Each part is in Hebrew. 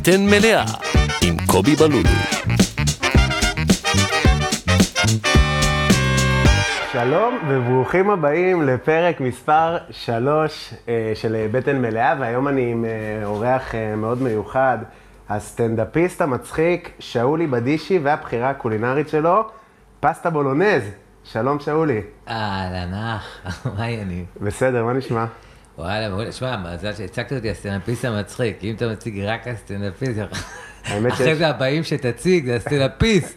בטן מלאה עם קובי בלולו. שלום וברוכים הבאים לפרק מספר 3 של בטן מלאה, והיום אני עם אה, אורח אה, מאוד מיוחד, הסטנדאפיסט המצחיק שאולי בדישי והבחירה הקולינרית שלו, פסטה בולונז. שלום שאולי. אהלן מה העניינים? בסדר, מה נשמע? וואלה, מעולה. שמע, מזל שהצגת אותי הסטנדאפיסט המצחיק, אם אתה מציג רק הסטנדאפיסט, אחרי זה הבאים שתציג, זה הסטנדאפיסט.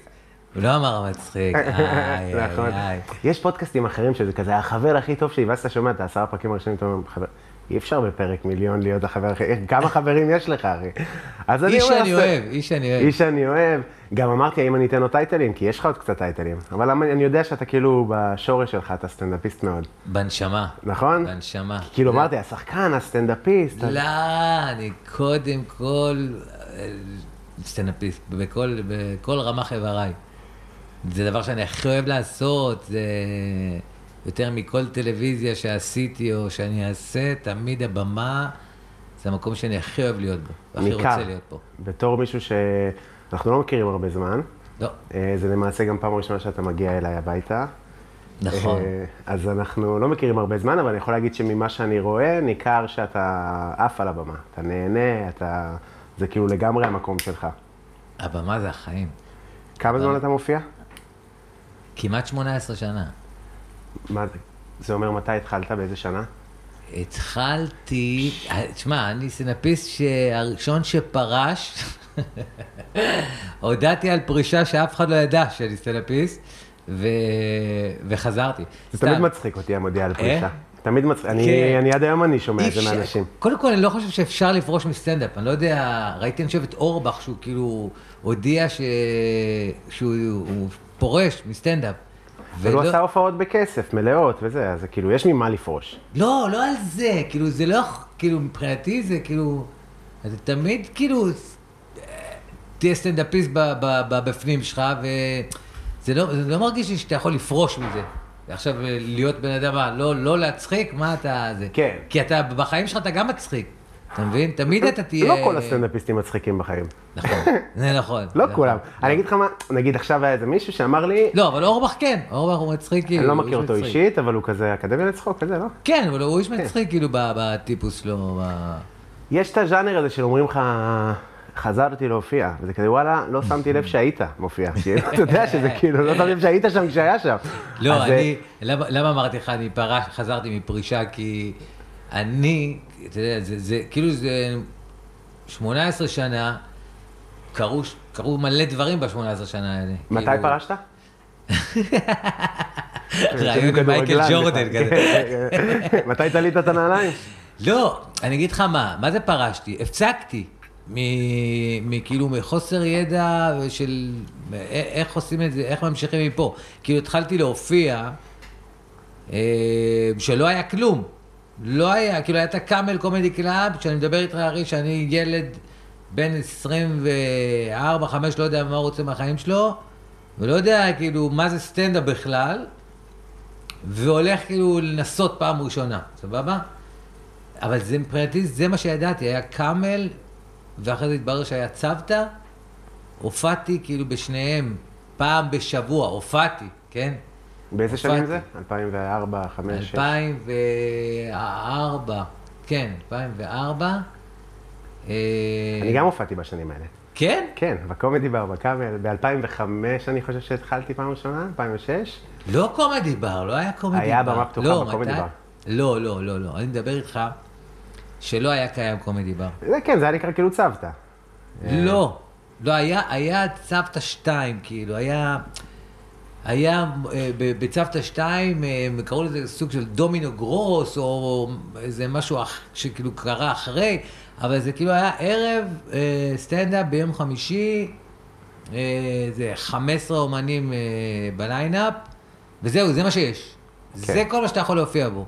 הוא לא אמר המצחיק, איי, נכון. איי. יש פודקאסטים אחרים שזה כזה החבר הכי טוב שלי, ואז אתה שומע את העשרה פרקים הראשונים, אתה אומר, חבר, אי אפשר בפרק מיליון להיות החבר הכי, כמה חברים יש לך, אחי? איש שאני "אז- אוהב, איש שאני אוהב. איש שאני אוהב. גם אמרתי, האם אני אתן לו title־ים? כי יש לך עוד קצת title־ים. אבל אני יודע שאתה כאילו בשורש שלך, אתה סטנדאפיסט מאוד, בנשמה. נכון? בנשמה. כאילו אמרתי, השחקן, הסטנדאפיסט. לא, אני קודם כל אה, סטנדאפיסט, בכל, בכל רמ"ח איבריי. זה דבר שאני הכי אוהב לעשות, זה יותר מכל טלוויזיה שעשיתי או שאני אעשה, תמיד הבמה זה המקום שאני הכי אוהב להיות בו, ניכר. רוצה להיות פה. בתור מישהו שאנחנו לא מכירים הרבה זמן, לא, אה, זה למעשה גם פעם ראשונה שאתה מגיע אליי הביתה. נכון. אה, אז אנחנו לא מכירים הרבה זמן, אבל אני יכול להגיד שממה שאני רואה, ניכר שאתה עף על הבמה. אתה נהנה, אתה... זה כאילו לגמרי המקום שלך. הבמה זה החיים. כמה זמן אתה מופיע? כמעט 18 שנה. מה זה? זה אומר מתי התחלת? באיזה שנה? התחלתי, תשמע, אני סטנדאפיסט שהראשון שפרש, הודעתי על פרישה שאף אחד לא ידע שאני סטנדאפיסט, ו... וחזרתי. זה סתם. תמיד מצחיק אותי המודיע על פרישה. אה? תמיד מצחיק. אני- כן. אני עד היום אני שומע את זה מאנשים. קודם כל, אני לא חושב שאפשר לפרוש מסטנדאפ. אני לא יודע, ראיתי, אני חושב, את אורבך, שהוא כאילו הודיע ש... שהוא הוא פורש מסטנדאפ. אבל הוא עשה הופעות בכסף, מלאות וזה, אז זה כאילו, יש ממה לפרוש. לא, לא על זה, כאילו, זה לא, כאילו, מבחינתי זה כאילו, אתה תמיד כאילו, תהיה סטנדאפיסט בפנים שלך, וזה לא, לא מרגיש לי שאתה יכול לפרוש מזה. עכשיו, להיות בן אדם, מה, לא, לא להצחיק, מה אתה, זה. כן. כי אתה, בחיים שלך אתה גם מצחיק, אתה מבין? תמיד אתה תהיה... לא כל הסטנדאפיסטים מצחיקים בחיים. נכון, זה נכון. לא זה כולם. נכון. אני אגיד לך מה, נגיד עכשיו היה איזה מישהו שאמר לי, לא, אבל אורבך כן, אורבך הוא מצחיק, כאילו. אני לא מכיר אותו. אישית, אבל הוא כזה אקדמיה לצחוק, כזה, לא? כן, אבל הוא איש מצחיק, כאילו, בטיפוס שלו. יש את הז'אנר הזה של אומרים לך, חזרתי להופיע, וזה כזה, וואלה, לא שמתי לב שהיית מופיע. כאילו, אתה יודע שזה כאילו, לא שמתי לב שהיית שם כשהיה שם. לא, אז אה, אני, למה, למה אמרתי לך, אני פרש, חזרתי מפרישה, כי אני, אתה יודע, זה, זה כאילו זה 18 שנה, קרו, מלא דברים ב-18 שנה האלה. מתי כאילו, פרשת? רעיון עם מייקל ג'ורדן. כזה. מתי תלית את הנעליים? לא, אני אגיד לך מה, מה זה פרשתי? הפסקתי. מכאילו מחוסר ידע של א- איך עושים את זה, איך ממשיכים מפה. כאילו התחלתי להופיע, אה, שלא היה כלום. לא היה, כאילו היה את ה Camel Comedy Club, שאני מדבר איתך הרי שאני ילד בן 24, 5, לא יודע מה הוא רוצה מהחיים שלו, ולא יודע כאילו מה זה סטנדאפ בכלל, והולך כאילו לנסות פעם ראשונה, סבבה? אבל זה מבחינתי, זה מה שידעתי, היה Camel, ואחרי זה התברר שהיה צוותא, הופעתי כאילו בשניהם, פעם בשבוע, הופעתי, כן? באיזה שנים. זה? 2004, 2005, 2006? 2004, כן, 2004. אה, אני גם הופעתי בשנים האלה. כן? כן, בקומדי בר, בקאמל, ב-2005 אני חושב שהתחלתי פעם ראשונה, 2006. לא קומדי בר, לא היה קומדי בר. היה במה פתוחה לא, בקומדי מתי? בר. לא, לא, לא, לא. אני מדבר איתך שלא היה קיים Comedy Bar. זה כן, זה היה נקרא כאילו צוותא. לא, לא, היה, היה צוותא 2, כאילו, היה, היה אה, בצוותא 2, אה, קראו לזה סוג של דומינו גרוס, או איזה משהו שכאילו קרה אחרי, אבל זה כאילו היה ערב אה, סטנדאפ ביום חמישי, זה 15 אומנים ב lineup, וזהו, זה מה שיש. זה כל מה שאתה יכול להופיע בו.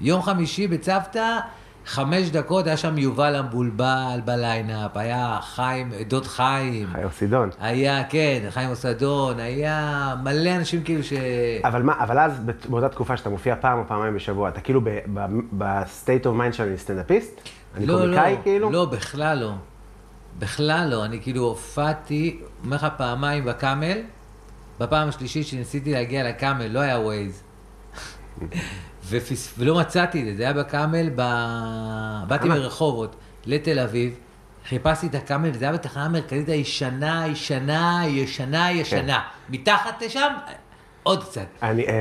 יום חמישי בצוותא, חמש דקות, היה שם יובל המבולבל ב lineup, היה חיים, דוד חיים, חיים אוסדון. היה, כן, חיים אוסדון, היה מלא אנשים כאילו ש... אבל מה, אבל אז באותה תקופה שאתה מופיע פעם או פעמיים בשבוע, אתה כאילו ב-state of mind שאני סטנדאפיסט? אני לא, קומיקאי לא, כאילו? לא, בכלל לא. בכלל לא, אני כאילו הופעתי, אומר לך פעמיים ב Camel, בפעם השלישית שניסיתי להגיע לקאמל, לא היה ווייז. ופס... ולא מצאתי את זה, זה היה בקאמל, ב... באתי? מרחובות לתל אביב, חיפשתי את הקאמל, וזה היה בתחנה המרכזית הישנה, ישנה, ישנה, ישנה. מתחת לשם, עוד קצת. אני, אה,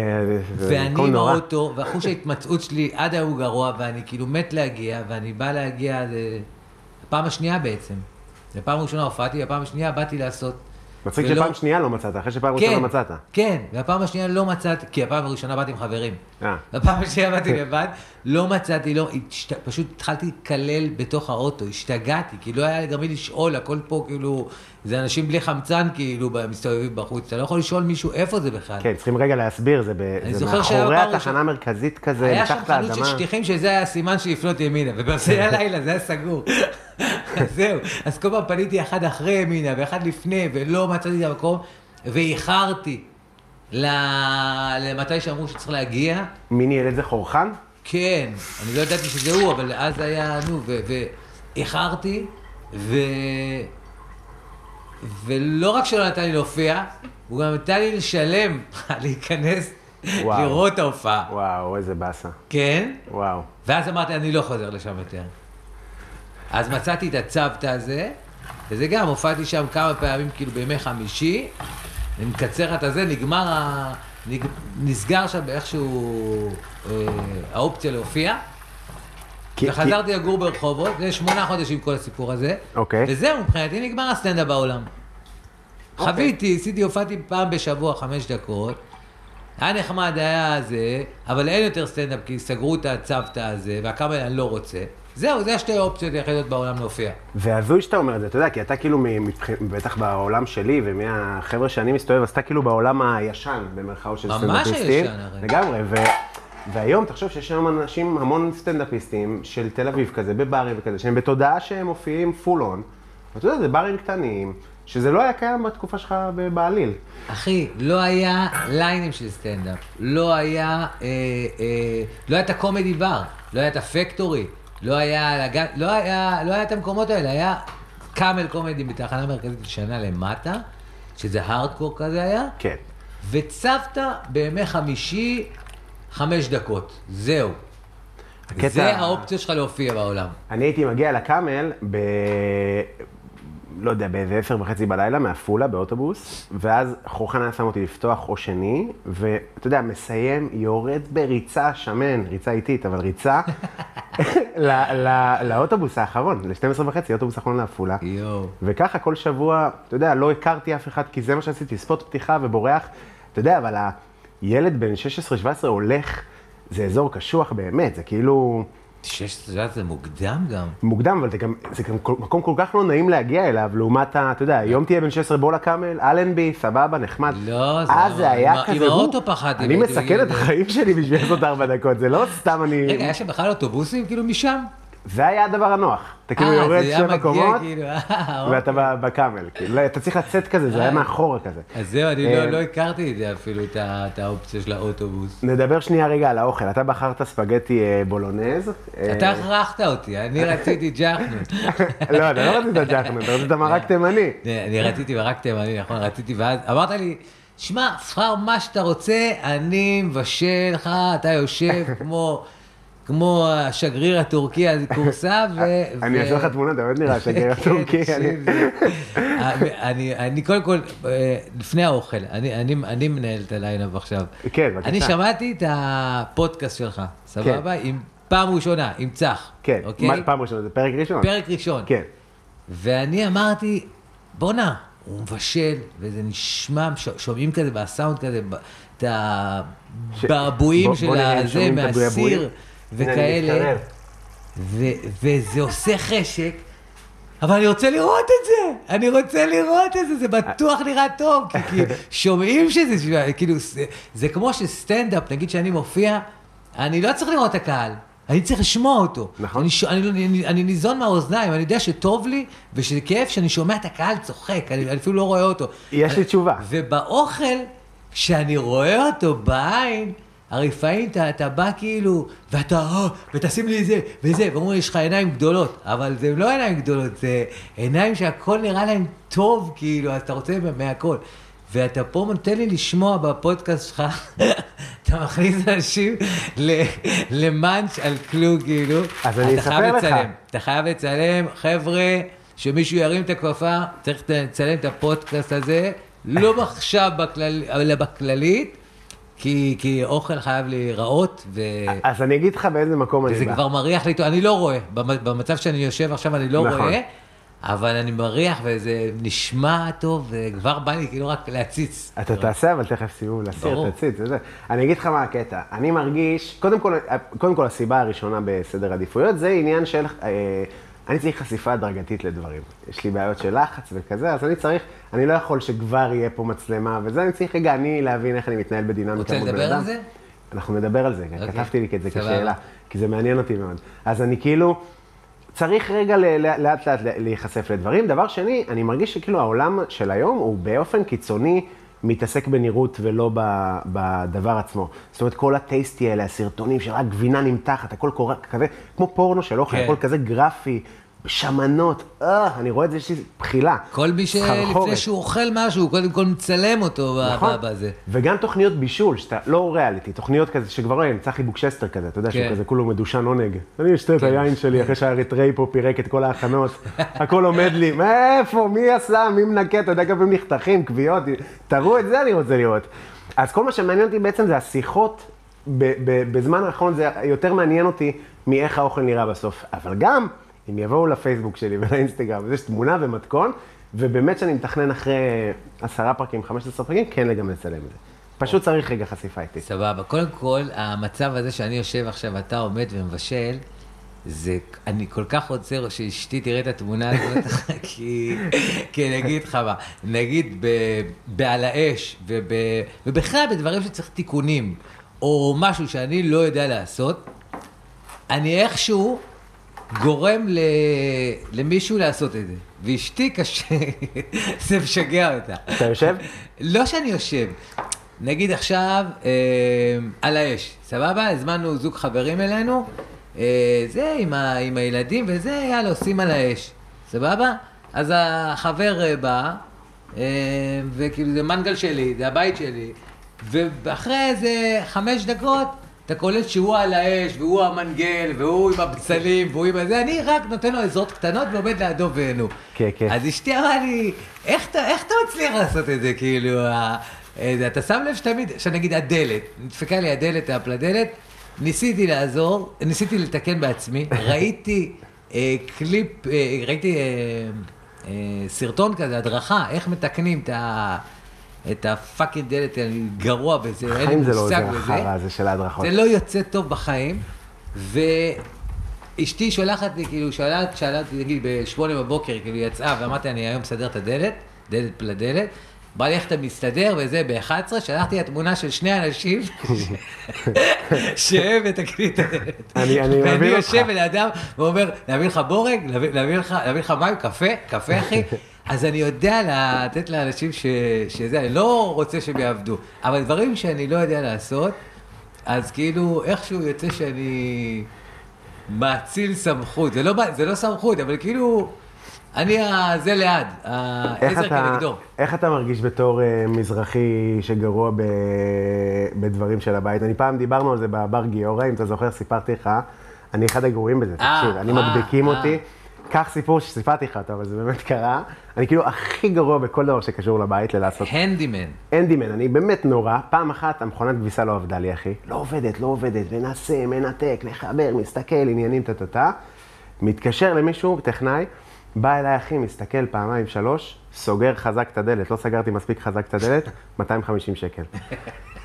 זה ואני עם. האוטו, ואחוש ההתמצאות שלי עד היום גרוע, ואני כאילו מת להגיע, ואני בא להגיע, ל- הפעם השנייה בעצם. בפעם הראשונה הופעתי, בפעם השנייה באתי לעשות. מצחיק ולא- שפעם שנייה לא מצאת, אחרי שפעם ראשונה כן, מצאת. כן, והפעם השנייה לא מצאתי, כי הפעם הראשונה באתי עם חברים. אה. בפעם השנייה באתי לבד, לא מצאתי, לא, השת... פשוט התחלתי לקלל בתוך האוטו, השתגעתי, כי לא היה גם מי לשאול, הכל פה כאילו, זה אנשים בלי חמצן כאילו, מסתובבים בחוץ, אתה לא יכול לשאול מישהו איפה זה בכלל. כן, צריכים רגע להסביר, זה, ב, אני זה מאחורי התחנה המרכזית כזה, היה שם מתחת חנות של לאדמה. שטיחים שזה היה הסימן של לפנות ימינה, ובזה הלילה זה היה סגור. אז זהו, אז כל פעם פניתי אחד אחרי ימינה ואחד לפני, ולא מצאתי את המקום, ואיחרתי למתי שאמרו שצריך להגיע. מי ניהל את זה חורחן? כן, אני לא ידעתי שזה הוא, אבל אז היה, נו, ואיחרתי, ו... ולא רק שלא נתן לי להופיע, הוא גם נתן לי לשלם, להיכנס, וואו. לראות את ההופעה. וואו, איזה באסה. כן? וואו. ואז אמרתי, אני לא חוזר לשם יותר. אז מצאתי את הצוותא הזה, וזה גם, הופעתי שם כמה פעמים, כאילו בימי חמישי, אני מקצר את הזה, נגמר ה... נסגר שם באיכשהו אה, האופציה להופיע, כי- וחזרתי לגור ברחובות, זה שמונה חודשים כל הסיפור הזה, אוקיי. וזהו, מבחינתי נגמר הסטנדאפ בעולם. אוקיי. חוויתי, עשיתי, הופעתי פעם בשבוע חמש דקות, היה נחמד, היה זה, אבל אין יותר סטנדאפ, כי סגרו את הצוותא הזה, והקאמל אני לא רוצה. זהו, זה השתי האופציות היחידות בעולם להופיע. והזוי שאתה אומר את זה, אתה יודע, כי אתה כאילו, מבח- בטח בעולם שלי ומהחבר'ה שאני מסתובב, אז אתה כאילו בעולם הישן, במרכאות של ממש סטנדאפיסטים. הישן, הרי. לגמרי, ו... והיום תחשוב שיש היום אנשים, המון סטנדאפיסטים של תל אביב כזה, בברים וכזה, שהם בתודעה שהם מופיעים full on. ואתה יודע, זה ברים קטנים, שזה לא היה קיים בתקופה שלך בעליל. אחי, לא היה ליינים של סטנדאפ, לא היה, אה, אה, לא היה את הקומדי בר, לא היה את הפקטורי, לא היה, לא היה, לא היה את המקומות האלה, היה קאמל קומדי בתחנה מרכזית שנה למטה, שזה הארדקור כזה היה, כן. וצוותא בימי חמישי, חמש דקות, זהו. הקטע- זה האופציה שלך להופיע בעולם. אני הייתי מגיע לקאמל ב... לא יודע, באיזה עשר וחצי בלילה מעפולה באוטובוס, ואז חורחן היה שם אותי לפתוח או שני, ואתה יודע, מסיים, יורד בריצה שמן, ריצה איטית, אבל ריצה, ל- ל- לאוטובוס האחרון, ל-12 וחצי, אוטובוס האחרון לעפולה. יואו. וככה כל שבוע, אתה יודע, לא הכרתי אף אחד, כי זה מה שעשיתי, ספוט פתיחה ובורח. אתה יודע, אבל הילד בן 16-17 הולך, זה אזור קשוח באמת, זה כאילו... שש, את יודעת, זה מוקדם גם. מוקדם, אבל זה גם, זה גם מקום כל כך לא נעים להגיע אליו, לעומת ה... אתה יודע, היום תהיה בן 16 בוא לקאמל, אלנבי, סבבה, נחמד. לא, זה אז לא- זה היה כזה... עם האוטו פחדתי, אני מסכן את. החיים שלי בשביל לעשות ארבע דקות, זה לא סתם אני... רגע, היה שם בכלל אוטובוסים כאילו משם? זה היה הדבר הנוח. אתה כאילו אה, יורד שבע קומות, כאילו, אה, ואתה ב- בקאמל. כאילו, לא, אתה צריך לצאת כזה, זה היה מאחורה כזה. אז זהו, אני אה, לא- לא הכרתי את זה אפילו, את האופציה של האוטובוס. נדבר שנייה רגע על האוכל. אתה בחרת ספגטי אה, בולונז. אה, אתה הכרחת אותי, אני רציתי ג'חנון. לא, אתה לא רצית ג'חנון, אתה רצית מרק תימני. אני רציתי מרק תימני, נכון, רציתי, ואז אמרת לי, שמע, פחר מה שאתה רוצה, אני מבשל לך, אתה יושב כמו... כמו השגריר הטורקי הכורסה, ו... אני אעשה לך תמונה, אתה באמת נראה שגריר כן, טורקי. תקשיב, אני- קודם כל, אה, לפני האוכל, אני, מנהל את ה line-up עכשיו. כן, בבקשה. אני שמעתי את הפודקאסט שלך, סבבה? עם פעם ראשונה, עם צח. כן, אוקיי? פעם ראשונה, זה פרק ראשון. פרק ראשון. כן. ואני אמרתי, בואנה, הוא מבשל, וזה נשמע, שומעים כזה בסאונד כזה, את בוא- של הזה. מהסיר, וכאלה. ו- וזה עושה חשק, אבל אני רוצה לראות את זה, אני רוצה לראות את זה, זה בטוח נראה טוב, כי, כי שומעים שזה, כאילו, זה, זה כמו שסטנדאפ, נגיד שאני מופיע, אני לא צריך לראות את הקהל. אני צריך לשמוע אותו. נכון. אני, ש- אני, אני, אני ניזון מהאוזניים, אני יודע שטוב לי, ושזה כיף שאני שומע את הקהל צוחק, אני, אני אפילו לא רואה אותו. יש לי תשובה. ובאוכל, כשאני רואה אותו בעין, הרי לפעמים אתה, אתה בא כאילו, ואתה, אה, ותשים לי זה, וזה, ואומרים, יש לך עיניים גדולות, אבל זה לא עיניים גדולות, זה עיניים שהכל נראה להם טוב, כאילו, אז אתה רוצה מהכל. ואתה פה נותן לי לשמוע בפודקאסט שלך, אתה מכניס אנשים למאנץ' על כלום, כאילו. אז אני אתה אספר חייב לך. לצלם. אתה חייב לצלם, חבר'ה, שמישהו ירים את הכפפה, צריך לצלם את הפודקאסט הזה, לא עכשיו בכלל, אלא בכללית, כי, כי אוכל חייב להיראות, ו... אז אני אגיד לך באיזה מקום אני וזה בא. כבר מריח לי. אני לא רואה, במ- במצב שאני יושב עכשיו אני לא נכון. רואה, אבל אני מריח וזה נשמע טוב, וכבר בא לי כאילו רק להציץ. אתה תעשה, אבל תכף סיבוב לסיר, ברור. תציץ, וזה. אני אגיד לך מה הקטע. אני מרגיש, קודם כל, קודם כל הסיבה הראשונה בסדר עדיפויות, זה עניין של, אה, אני צריך חשיפה הדרגתית לדברים. יש לי בעיות של לחץ וכזה, אז אני צריך, אני לא יכול שכבר יהיה פה מצלמה וזה, אני צריך רגע אני להבין איך אני מתנהל בדינמיקה רוצה מול בן לדבר אדם. על זה? אנחנו נדבר על זה, אוקיי. כתבתי לי את זה. כשאלה, כי זה מעניין אותי מאוד. אז אני כאילו, צריך רגע לאט לאט להיחשף לדברים. דבר שני, אני מרגיש שכאילו העולם של היום הוא באופן קיצוני מתעסק בנראות ולא בדבר עצמו. זאת אומרת, כל הטייסטי האלה, הסרטונים שרק גבינה נמתחת, הכל קורה כזה, כמו פורנו של אוכל, כן. הכל כזה גרפי, שמנות, אה, אני רואה את זה, יש לי בחילה. כל מי שלפני. שהוא אוכל משהו, הוא קודם כל מצלם אותו נכון, בזה. וגם תוכניות בישול, שאתה לא ריאליטי, תוכניות כזה שכבר אין, צחי בוקשסטר כזה, אתה יודע שהוא כן. כזה כולו מדושן עונג. אני אשתה את היין שלי אחרי שהאריתראי פה פירק את כל ההכנות, הכל עומד לי, מאיפה, מי עשה, מי מנקה, אתה יודע כמה פעמים נחתכים, כוויות, תראו את זה אני רוצה לראות. אז כל מה שמעניין אותי בעצם זה השיחות, בזמן האחרון זה יותר מעניין אותי מאיך האוכל נראה בסוף. אבל גם, אם יבואו לפייסבוק שלי ולאינסטגרם, אז יש תמונה ומתכון, ובאמת שאני מתכנן אחרי עשרה פרקים, 15 פרקים, כן גם לצלם את זה. פשוט צריך רגע חשיפה איתי. סבבה. קודם כל, המצב הזה שאני יושב עכשיו, אתה עומד ומבשל, זה, אני כל כך רוצה שאשתי תראה את התמונה הזאת, כי, כי אני אגיד לך מה, נגיד ב, בעל האש, וב, ובכלל בדברים שצריך תיקונים, או משהו שאני לא יודע לעשות, אני איכשהו גורם ל, למישהו לעשות את זה. ואשתי קשה, זה משגע אותה. אתה יושב? לא שאני יושב. נגיד עכשיו, אה, על האש, סבבה? הזמנו זוג חברים אלינו, אה, זה עם, ה, עם הילדים וזה, יאללה, עושים על האש, סבבה? אז החבר אה, בא, אה, וכאילו זה מנגל שלי, זה הבית שלי, ואחרי איזה חמש דקות, אתה קולט שהוא על האש, והוא המנגל, והוא עם הבצלים, והוא עם הזה, אני רק נותן לו עזרות קטנות ועומד לידו ואינו. כן, כן. אז אשתי אמרה לי, איך אתה, איך אתה מצליח לעשות את זה, כאילו, ה- אתה שם לב שתמיד, שנגיד הדלת, נדפקה לי הדלת, הפלדלת, ניסיתי לעזור, ניסיתי לתקן בעצמי, ראיתי אה, קליפ, אה, ראיתי אה, אה, סרטון כזה, הדרכה, איך מתקנים את ה... את הפאקינג דלת, אני גרוע בזה, אין לי זה לא מושג עוזר בזה. החרא הזה של ההדרכות. זה לא יוצא טוב בחיים, ואשתי שולחת לי, כאילו, שאלה, שאלה אותי, נגיד, בשמונה בבוקר, כאילו, היא יצאה, ואמרתי, אני היום מסדר את הדלת, דלת לדלת, בא לי איך אתה מסתדר, וזה, ב-11, שלחתי לה תמונה של שני אנשים, שהם מתקנים את הדלת. אני- אני ואני מבין אותך. יושב לידם, ואומר, להביא לך בורג, להביא לך מים, קפה, קפה, אחי. אז אני יודע לתת לאנשים ש, שזה, אני לא רוצה שהם יעבדו, אבל דברים שאני לא יודע לעשות, אז כאילו איכשהו יוצא שאני מאציל סמכות, זה לא, זה לא סמכות, אבל כאילו, אני ה- זה ליד, העזר כנגדו. איך אתה מרגיש בתור אה, מזרחי שגרוע ב, בדברים של הבית? אני פעם דיברנו על זה בבר גיורא, אם אתה זוכר, סיפרתי לך, אני אחד הגרועים בזה, אה, תקשיב, אני אה, מדביקים. אותי. קח סיפור שסיפרתי לך אותו, אבל זה באמת קרה. אני כאילו הכי גרוע בכל דבר שקשור לבית, ללעשות הנדימן. אנדימן, אני באמת נורא. פעם אחת המכונת כביסה לא עבדה לי, אחי. לא עובדת, לא עובדת, מנסה, מנתק, לחבר, מסתכל, עניינים, טה-טה-טה. מתקשר למישהו, טכנאי, בא אליי אחי, מסתכל פעמיים, שלוש, סוגר חזק את הדלת, לא סגרתי מספיק חזק את הדלת, 250 שקל.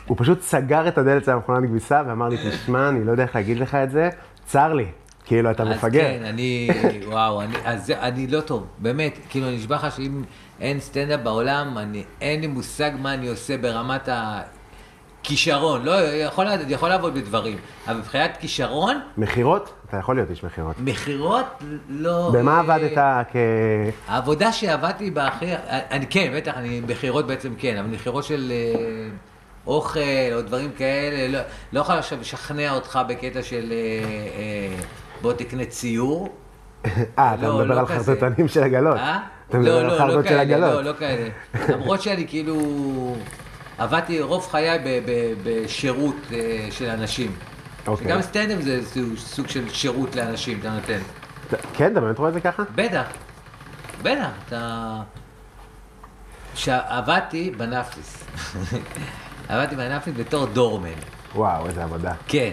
הוא פשוט סגר את הדלת של המכונת כביסה ואמר לי, תשמע, אני לא יודע איך להגיד לך את זה, צר לי. כאילו, אתה מפגר. אז כן, אני, וואו, אני, אז אני לא טוב, באמת, כאילו, אני נשבע לך שאם אין סטנדאפ בעולם, אני, אין לי מושג מה אני עושה ברמת הכישרון, לא, יכול, יכול לעבוד בדברים, אבל מבחינת כישרון, מכירות? אתה יכול להיות איש מכירות. מכירות, לא... במה אה, עבדת כ... העבודה שעבדתי בה הכי, אני כן, בטח, אני מכירות בעצם כן, אבל מכירות של, אה, אוכל או דברים כאלה, לא, לא יכול עכשיו לשכנע אותך בקטע של אה, אה, בוא תקנה ציור. אה, אתה לא, מדבר לא על ענים של עגלות. אה? אתה מדבר לא, על לא, לא חרטות של עגלות. לא, לא כאלה. למרות שאני כאילו עבדתי רוב חיי בשירות אה, של אנשים. אוקיי. שגם סטנדאפ זה סוג- של שירות לאנשים, אתה נותן. אתה- כן, אתה באמת רואה את זה ככה? בטח, בטח, אתה... שעבדתי בנאפיס. עבדתי בנאפיס בתור דורמן. וואו, איזה עבודה. כן.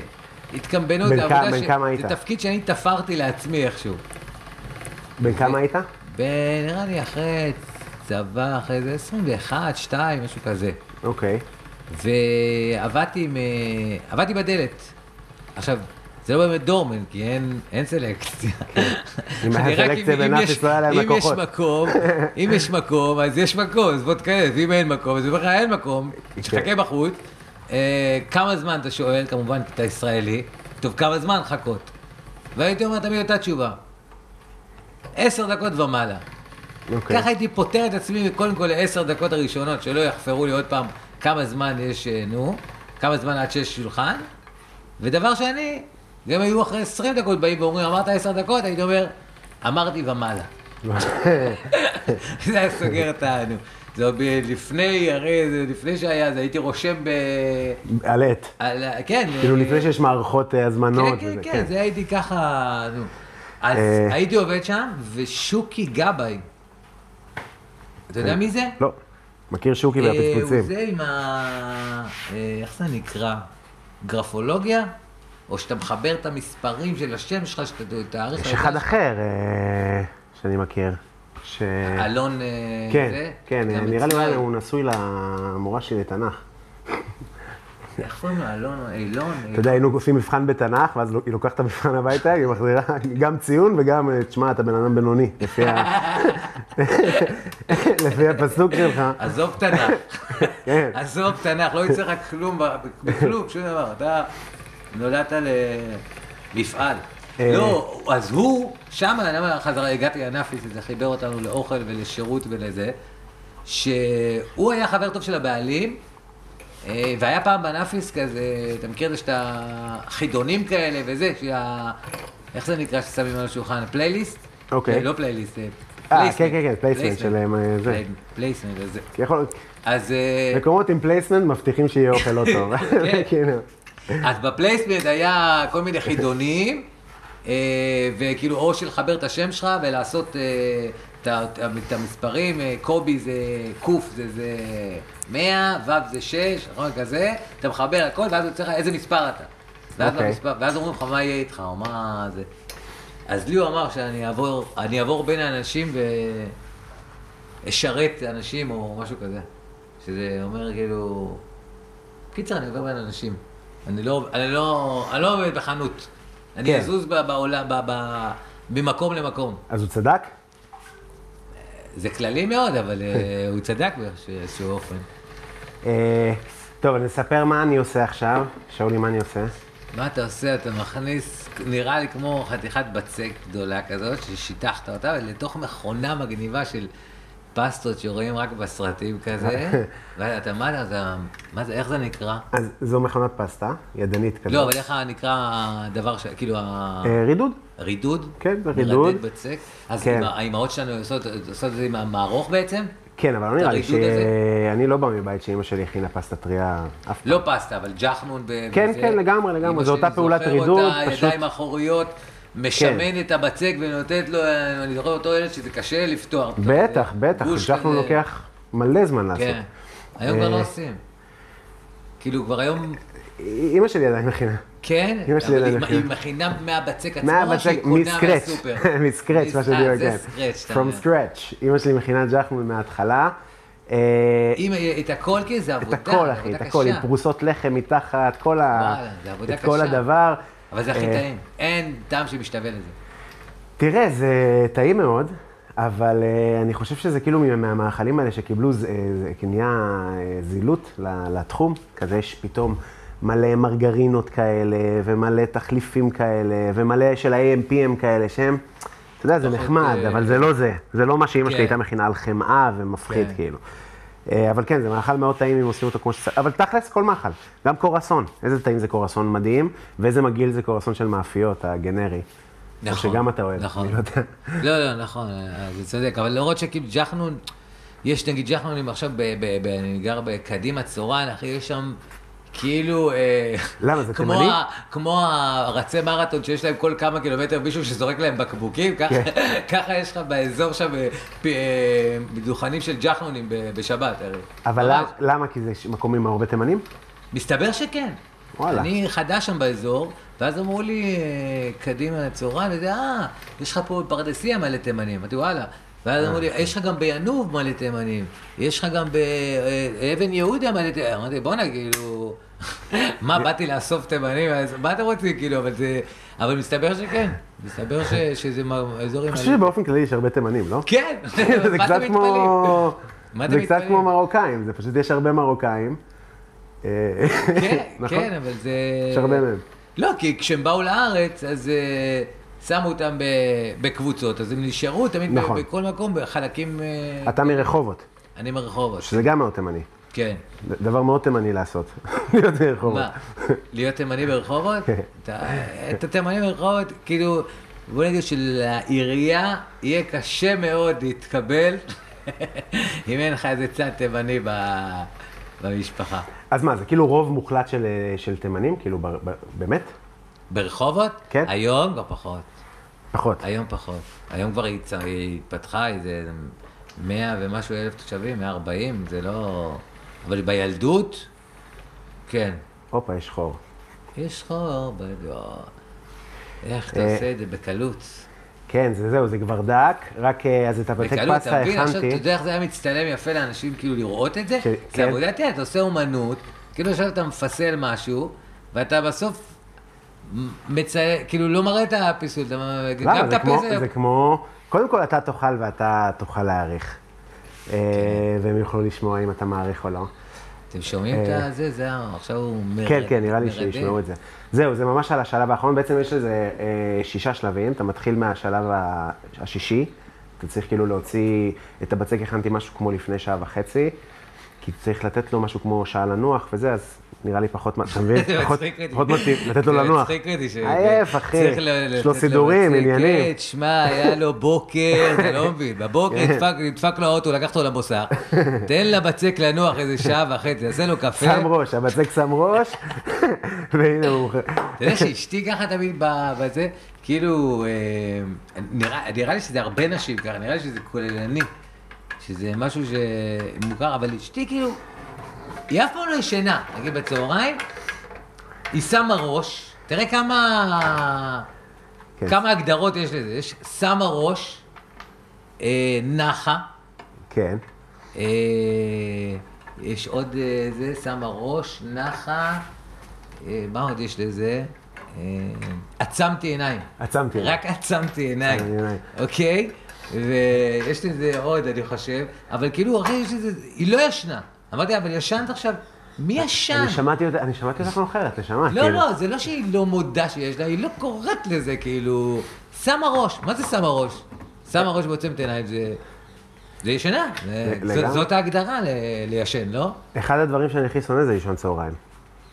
התקמבנות, בן עבודה בן כמה היית? זה תפקיד שאני תפרתי לעצמי איכשהו. בן כמה היית? ב- נראה לי אחרי צבא, אחרי זה 21, 2, משהו כזה. אוקיי. ועבדתי עם... אה, עבדתי בדלת. עכשיו, זה לא באמת דורמן, כי אין, אין סלקציה. אם היה אני סלקציה אם בנאפיס, לא היה להם אם יש לקוחות. מקום, אם יש מקום, אז יש מקום, אז בוא תכנס, ואם אין מקום, אז אומר לך אין מקום, שחכה בחוץ. אה, כמה זמן אתה שואל, כמובן, כי אתה ישראלי, טוב, כמה זמן לחכות? והייתי אומר תמיד אותה תשובה. עשר דקות ומעלה. אוקיי. ככה הייתי פותר את עצמי קודם כל לעשר דקות הראשונות, שלא יחפרו לי עוד פעם כמה זמן יש, אה, נו, כמה זמן עד שיש שולחן. ודבר שני, גם היו אחרי עשרים דקות באים ואומרים, אמרת עשר דקות, הייתי אומר, אמרתי ומעלה. זה היה סוגר את ה... זה עוד לפני, הרי זה לפני שהיה, זה הייתי רושם ב... על עט. על, כן. כאילו אה, לפני שיש מערכות אה, הזמנות. כן, וזה, כן, כן, זה הייתי ככה, נו. אז אה. הייתי עובד שם, ושוקי גבאי. אתה יודע מי זה? לא. מכיר שוקי והפצפוצים. הוא זה עם ה... איך זה נקרא? גרפולוגיה? או שאתה מחבר את המספרים של השם שלך, שאתה תאריך... יש אחד אחר שאני מכיר. ש... אלון... אה, כן, זה? כן, גם נראה לי הוא נשוי למורה שלי לתנ"ך. איך קוראים לו? אלון? אילון? אתה יודע, היינו עושים מבחן בתנ"ך, ואז היא לוקחת את המבחן הביתה, היא מחזירה גם ציון וגם, אה, תשמע, אתה בן אדם בינוני, לפי הפסוק שלך. עזוב תנ"ך. כן. עזוב תנ"ך, לא יצא לך כלום, בכלום, שום דבר. אתה נולדת למפעל. אה. לא, אז הוא, שם, למה חזרה, הגעתי לנאפיס, זה חיבר אותנו לאוכל ולשירות ולזה, שהוא היה חבר טוב של הבעלים, אה, והיה פעם בנאפיס כזה, אתה מכיר את זה שאתה חידונים כאלה וזה, שה... איך זה נקרא ששמים על השולחן? פלייליסט? אוקיי. אה, לא פלייליסט, placement. כן, כן, כן, placement של, אה, זה. place- placement, אז יכול- אז... מקומות עם placement מבטיחים שיהיה אוכל לא טוב. כן. כאילו. אז ב placement היה כל מיני חידונים, וכאילו או של לחבר את השם שלך ולעשות אה, את המספרים, אה, קובי זה קוף זה זה 100, ו' זה 6, נכון כזה, אתה מחבר הכל ואז יוצא לך איזה מספר אתה. ואז, אוקיי. במספר, ואז אומרים לך מה יהיה איתך, או מה זה. אז לי הוא אמר שאני אעבור, אני אעבור בין האנשים ואשרת אנשים או משהו כזה. שזה אומר כאילו... קיצר, אני עובר בין אנשים. אני לא, אני לא, אני לא עובד בחנות. אני כן. אזוז בעולם, ב- ב- ממקום למקום. אז הוא צדק? זה כללי מאוד, אבל אה, הוא צדק באיזשהו אופן. אה, טוב, אני אספר מה אני עושה עכשיו. שאולי, מה אני עושה? מה אתה עושה? אתה מכניס, נראה לי כמו חתיכת בצק גדולה כזאת, ששיטחת אותה, ולתוך מכונה מגניבה של פסטות שרואים רק בסרטים כזה. ואתה, מה זה, מה זה, איך זה נקרא? אז זו מכונת פסטה, ידנית כזאת. לא, אבל איך נקרא הדבר ש... כאילו, ה- אה, רידוד? רידוד? כן, זה רידוד. מרדד בצק? אז כן. האימהות שלנו עושות עושות את זה עם המערוך בעצם? כן, אבל לא נראה לי? שאני לא בא מבית שאימא שלי הכינה פסטה טריה אף פעם. לא פסטה, אבל ג'חנון. ב- כן. כן, לגמרי, לגמרי, זו אותה שלי פעולת זוכר רידוד, אותה, פשוט- כן. ידיים אחוריות, משמן את הבצק ונותנת לו, אני זוכר אותו ילד שזה קשה לפתוח. בטח, בטח, כזה. לוקח מלא זמן לעשות. כן. היום כבר לא אה, עושים. כאילו, כבר היום, אימא שלי עדיין מכינה. כן, אמא שלי עדיין מכינה. היא מכינה מהבצק עצמו, מהבצק, שהיא קונה מסקרץ', מהסופר? מסקרץ', מה מס- שאני אה, אומר, זה כן. סקרץ', אתה From scratch. אימא שלי מכינה ג'חנון מההתחלה. אה, אם את הכל כי זה את עבודה, הכל, זה אחי, עבודה את הכל, עם קשה. פרוסות לחם מתחת, כל עבודה את קשה. הדבר. אבל זה הכי אה, טעים. אין טעם שמשתווה לזה. תראה, זה טעים מאוד, אבל uh, אני חושב שזה כאילו מה- מהמאכלים האלה שקיבלו, זה, זה נהיה אה, זילות לתחום, כזה יש פתאום מלא מרגרינות כאלה, ומלא תחליפים כאלה, ומלא של ה-AMPM כאלה, שהם, אתה יודע, זה נחמד, אה, אבל זה לא זה. זה לא מה שאימא כן. שלי הייתה מכינה על חמאה ומפחיד, כן. כאילו. אה, אבל כן, זה מאכל מאוד טעים אם עושים אותו כמו שצריך, אבל תכלס כל מאכל, גם קורסון, איזה טעים זה קורסון מדהים, ואיזה מגעיל זה קורסון של מאפיות, הגנרי. נכון. שגם אתה אוהב, נכון. לא. לא, לא, נכון, אה, זה צודק, אבל למרות שכאילו ג'חנון, יש נגיד ג'חנונים עכשיו, ב- ב- ב- אני גר בקדימה צורן, אחי, יש שם כאילו... אה, למה, זה תימני? כמו הרצי מרתון שיש להם כל כמה קילומטר מישהו שזורק להם בקבוקים, ככה- כן. יש לך באזור שם אה, אה, דוכנים של ג'חנונים בשבת, הרי. אבל. למה-? כי זה מקום עם הרבה תימנים? מסתבר שכן. וואלה. אני חדש שם באזור, ואז אמרו לי, קדימה לצהריים, וזה, אה, יש לך פה בפרדסיה מלא תימנים. אמרתי, וואלה. ואז אמרו לי, יש לך גם בינוב מלא תימנים, יש לך גם באבן יהודה מלא תימנים. אמרתי, בואנה, כאילו, מה, באתי לאסוף תימנים? מה אתם רוצים, כאילו, אבל זה... אבל מסתבר שכן, מסתבר שזה אזור עם... אני חושב שבאופן כללי יש הרבה תימנים, לא? כן, זה קצת כמו... זה קצת? כמו מרוקאים, זה פשוט יש הרבה מרוקאים. אה, כן, נכון? כן, אבל זה... יש הרבה מהם. לא, כי כשהם באו לארץ, אז אה, שמו אותם ב- בקבוצות, אז הם נשארו תמיד נכון. בכל מקום, בחלקים... אה, אתה מרחובות, אני מרחובות. שזה גם מאוד תימני. כן. דבר מאוד תימני לעשות, להיות מרחובות. מה, להיות תימני ברחובות? כן. אתה- את התימני ברחובות, כאילו, בוא נגיד שלעירייה יהיה קשה מאוד להתקבל אם אין לך איזה צד תימני ב- במשפחה. אז מה, זה כאילו רוב מוחלט של, אה, של תימנים? כאילו, ב, ב, באמת? ברחובות? כן. היום כבר פחות. פחות. היום פחות. היום כבר היא התפתחה איזה 100 ומשהו אלף תושבים, 140, זה לא... אבל בילדות, כן. הופה, יש חור. יש חור, ב- לא. איך אתה אה, עושה את זה בקלות? כן, זה זהו, זה כבר דק, רק אה, אז את בקלות, פסטה אתה מבין? עכשיו, אתה הכנתי. יודע איך זה היה מצטלם יפה לאנשים כאילו לראות את זה? ש- זה כן. עבודת יד, אתה עושה אומנות, כאילו עכשיו אתה מפסל משהו, ואתה בסוף מצייר, כאילו לא מראה את הפיסול, אתה גם? את זה כמו, הפסל. זה כמו, קודם כל אתה תאכל ואתה תוכל להעריך. אה, כן. והם יוכלו לשמוע אם אתה מעריך או לא. אתם שומעים את אה, זה? זה, עכשיו הוא מרד. כן, כן, נראה לי. שישמעו את זה. זהו, זה ממש על השלב האחרון. בעצם יש לזה אה, שישה שלבים. אתה מתחיל מהשלב השישי. אתה צריך כאילו להוציא, את הבצק הכנתי משהו כמו לפני שעה וחצי, כי צריך לתת לו משהו כמו שעה לנוח וזה, אז נראה לי פחות, מה- אתה מבין? פחות- מתאים, לתת לו זה לנוח. מצחיק אותי ש- עייף, אחי. יש לו סידורים, לבצק, עניינים. כן, שמע, היה לו בוקר, אתה לא מבין, בבוקר כן. נדפק- נדפק לו האוטו, לקח אותו למוסך, תן לבצק לנוח איזה שעה וחצי, תעשה לו קפה. שם ראש, הבצק שם ראש, והנה הוא... אתה יודע שאשתי ככה תמיד בזה, כאילו, אה, נראה לי שזה הרבה נשים ככה, נראה לי שזה כוללני, שזה משהו שמוכר, אבל אשתי כאילו, היא אף פעם לא ישנה, נגיד בצהריים, היא שמה ראש, תראה כמה, כן. כמה הגדרות יש לזה, יש שמה ראש, אה, נחה, כן, אה, יש עוד אה, זה, שמה ראש, נחה, אה, מה עוד יש לזה? אה, עצמתי עיניים. עצמתי עיניים. רק עצמתי עיניים. אוקיי? ויש לזה עוד, אני חושב, אבל כאילו, אחי, יש לזה, היא לא ישנה. אמרתי, אבל ישנת עכשיו, מי ישן? אני שמעתי אותה, אני שמעתי אותך מאוחרת, נשמה. לא, כאילו. לא, זה לא שהיא לא מודה שיש לה, היא לא קוראת לזה, כאילו, שמה ראש. מה זה שמה ראש? שמה ראש ועוצמת עיניים, זה... זה ישנה. זאת ההגדרה לישן, לא? אחד הדברים שאני הכי שונא זה לישון צהריים.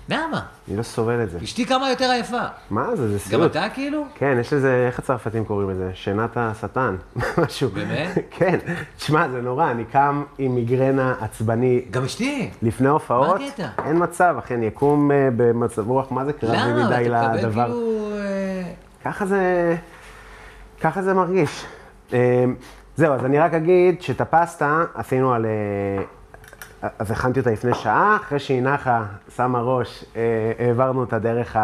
למה? אני לא סובל את זה. אשתי כמה יותר עייפה. מה זה, זה גם סיוט. אתה כאילו? כן, יש לזה, איך הצרפתים קוראים לזה? שינת השטן, משהו. באמת? כן. תשמע, זה נורא, אני קם עם מיגרנה עצבני גם אשתי. לפני הופעות. מה הקטע? אין מצב, אחי, אני אקום אה, במצב רוח, מה זה קרבי למה? מדי אתה מקבל לדבר. כאילו... אה, ככה זה, ככה זה מרגיש. אה, זהו, אז אני רק אגיד שאת הפסטה עשינו על... אז הכנתי אותה לפני שעה, אחרי שהיא נחה, שמה ראש, אה, העברנו אותה דרך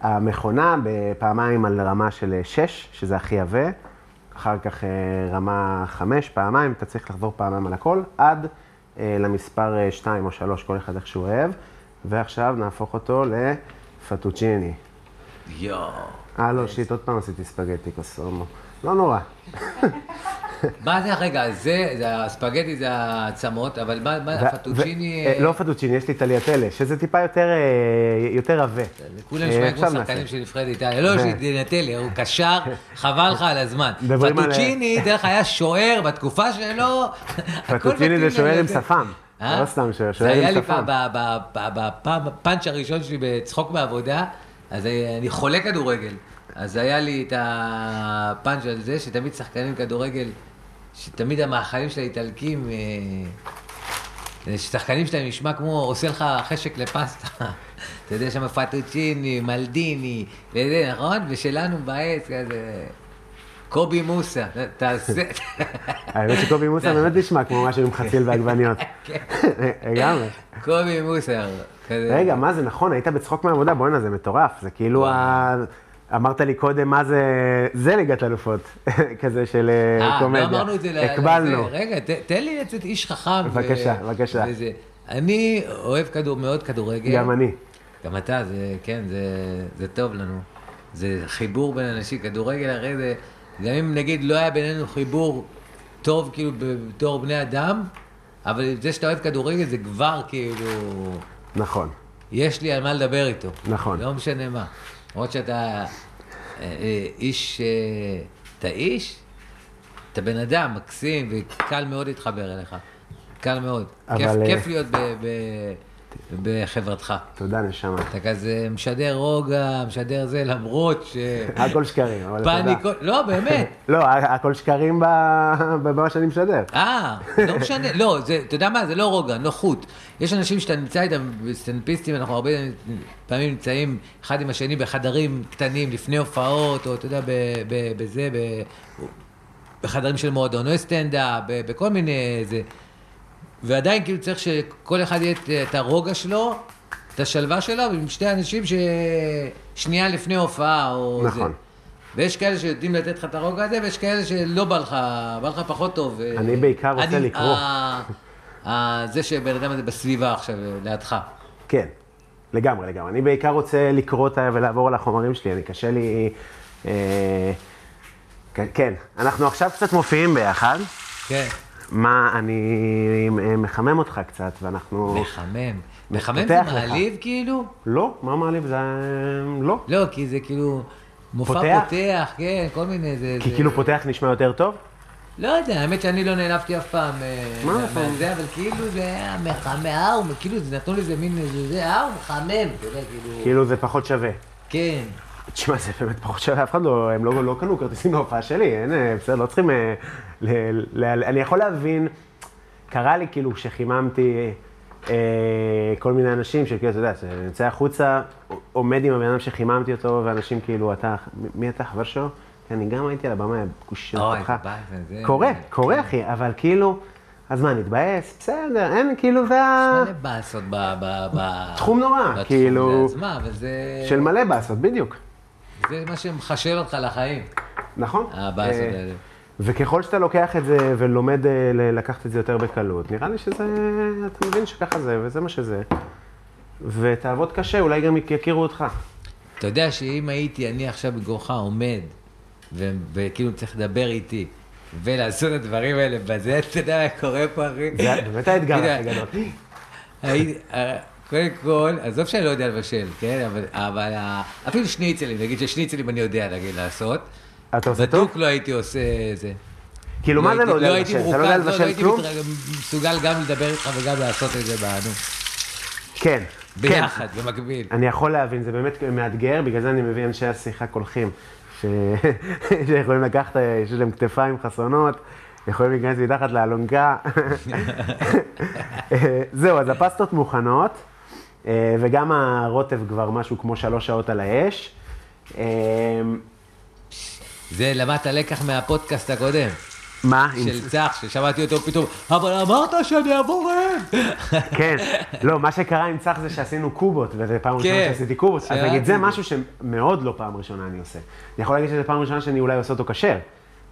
המכונה, בפעמיים על רמה של 6, שזה הכי עבה, אחר כך אה, רמה 5, פעמיים, אתה צריך לחזור פעמיים על הכל, עד אה, למספר 2 או 3, כל אחד איך שהוא אוהב, ועכשיו נהפוך אותו לפטוצ'יני. יואו. אה, לא, שיט, עוד פעם עשיתי ספגטי קוסומו. לא נורא. מה זה, רגע, זה, זה הספגטי זה העצמות, אבל מה, מה, הפטוצ'יני... אה, לא פטוצ'יני, יש לי טליאטלה, שזה טיפה יותר, אה, יותר עבה. כולם אה, נשמעים עכשיו כמו. שחקנים של נבחרת איטליה. לא, שדינטלי, הוא קשר, חבל לך על הזמן. פטוצ'יני, דרך היה שוער בתקופה שלו. פטוצ'יני זה מתאים שוער עם. שפם. אה? לא סתם שוער, זה שוער היה עם לי שפם. ב- ב- בפעם- בפאנץ' הראשון שלי בצחוק מעבודה, אז אני חולה כדורגל. אז היה לי את הפאנץ' על זה, שתמיד שחקנים כדורגל, שתמיד המאכלים של האיטלקים, אה, ששחקנים שלהם נשמע כמו עושה לך חשק לפסטה. אתה יודע, שם פטוצ'יני, מלדיני, וזה, נכון? ושלנו בעץ, כזה... קובי מוסה, תעשה... האמת שקובי מוסה באמת נשמע כמו משהו עם חציל ועגבניות. כן. לגמרי. קובי מוסה, כזה... רגע, מה זה נכון, היית בצחוק מהעבודה, בואנה, זה מטורף. זה כאילו ה... אמרת לי קודם, מה זה, זה ליגת אלופות, כזה של אה, אה, קומדיה. לא אמרנו את זה. הקבלנו. רגע, ת- תן לי לצאת איש חכם. בבקשה, בבקשה. אני אוהב כדור, מאוד כדורגל. גם אני. גם אתה, זה, כן, זה, זה טוב לנו. זה חיבור בין אנשים, כדורגל הרי זה, גם אם נגיד לא היה בינינו חיבור טוב כאילו בתור בני אדם, אבל זה שאתה אוהב כדורגל זה כבר כאילו, נכון. יש לי על מה לדבר איתו. נכון. לא משנה מה. למרות שאתה אה, אה, איש, אה, אתה איש, אתה בן אדם מקסים וקל מאוד להתחבר אליך. קל מאוד. אבל, כיף, כיף להיות ב, ב, בחברתך. תודה, נשמה. אתה כזה משדר רוגע, משדר זה, למרות ש... הכל שקרים, אבל תודה. פאניקות, לא, באמת. לא, הכל שקרים במה שאני משדר. אה, לא משנה, לא, אתה יודע מה, זה לא רוגע, נוחות. יש אנשים שאתה נמצא איתם, סטנדאפיסטים, אנחנו הרבה פעמים נמצאים אחד עם השני בחדרים קטנים לפני הופעות, או אתה יודע, בזה, בחדרים של מועדוני סטנדאפ, בכל מיני... זה. ועדיין כאילו צריך שכל אחד יהיה את- הרוגע שלו, את השלווה שלו, עם שני אנשים ששנייה לפני הופעה, או זה. נכון. ויש כאלה שיודעים לתת לך את הרוגע הזה, ויש כאלה שלא בא לך, בא לך פחות טוב. אני בעיקר רוצה אני- לקרוא. ה- ה- זה שבן אדם הזה בסביבה עכשיו, לידך. כן, לגמרי, לגמרי. אני בעיקר רוצה לקרוא אותה ולעבור על החומרים שלי, אני קשה לי... אה, כן, כן, אנחנו עכשיו קצת מופיעים ביחד. כן. מה, אני אה, מחמם אותך קצת, ואנחנו... מחמם. מחמם זה לך. מעליב כאילו? לא, מה מעליב? זה... לא. לא, כי זה כאילו מופע פותח? פותח, כן, כל מיני, זה... כי זה- כאילו פותח נשמע יותר טוב? לא יודע, האמת שאני לא נעלבתי אף פעם אה, מה מה- פעם? מהזה, אבל כאילו זה היה מחמם, אה, כאילו, זה נתנו לזה מין, איזה- זה, אה, מחמם, אתה יודע, כאילו... כאילו זה פחות שווה. כן. תשמע, זה באמת פחות שווה, אף אחד לא, הם לא, לא קנו כרטיסים להופעה שלי, אין, אה, בסדר, לא צריכים... אה, ל, ל, אני יכול להבין, קרה לי כאילו שחיממתי אה, כל מיני אנשים, שכאילו, אתה יודע, אני יוצא החוצה, עומד עם הבן אדם שחיממתי אותו, ואנשים כאילו, אתה, מי אתה, חבר שלו? כן, אני גם הייתי על הבמה, גוש אוי, אותך. זה באסה, זה- קורה, זה- קורה כן. אחי, אבל כאילו, אז מה, נתבאס? בסדר, אין, כאילו זה ה... מלא באסות ב... תחום נורא, כאילו-. של מלא באסות, בדיוק. זה מה שמחשל אותך לחיים, נכון. הבאסות אה, האלה. וככל שאתה לוקח את זה ולומד אה, לקחת את זה יותר בקלות, נראה לי שזה, אתה מבין שככה זה, וזה מה שזה. ותעבוד קשה, אולי גם יכירו אותך. אתה יודע שאם הייתי אני עכשיו בגורך עומד, וכאילו צריך לדבר איתי, ולעשות את הדברים האלה בזה, אתה יודע מה קורה פה, אחי? זה באמת האתגר הכי גדול. הייתי- אה, קודם כל, עזוב שאני לא יודע לבשל, כן? אבל, אבל ה- אפילו שניצלים, נגיד ששניצלים אני יודע להגיד לעשות. אתה עושה טוב? בדוק לא הייתי עושה זה. כאילו, מה זה לא יודע הייתי לבשל? אתה לא יודע לא לבשל הייתי כלום? מתרג- מסוגל גם לדבר איתך וגם לעשות את זה באנו. כן. ביחד, במקביל. אני יכול להבין, זה באמת מאתגר, בגלל זה אני מביא אנשי השיחה קולחים, ש... שיכולים לקחת, יש להם כתפיים חסונות, יכולים להיכנס מתחת לאלונקה. זהו, אז הפסטות מוכנות, אה, וגם הרוטב כבר משהו כמו שלוש שעות על האש. אה, זה למדת לקח מהפודקאסט הקודם, מה? של צח, ששמעתי אותו פתאום, אבל אמרת שאני אעבור רעב. כן, לא, מה שקרה עם צח זה שעשינו קובות, וזו פעם ראשונה כן, שעשיתי קובות, אז נגיד, זה. משהו שמאוד לא פעם ראשונה אני עושה. אני יכול להגיד שזו פעם ראשונה שאני אולי עושה אותו כשר,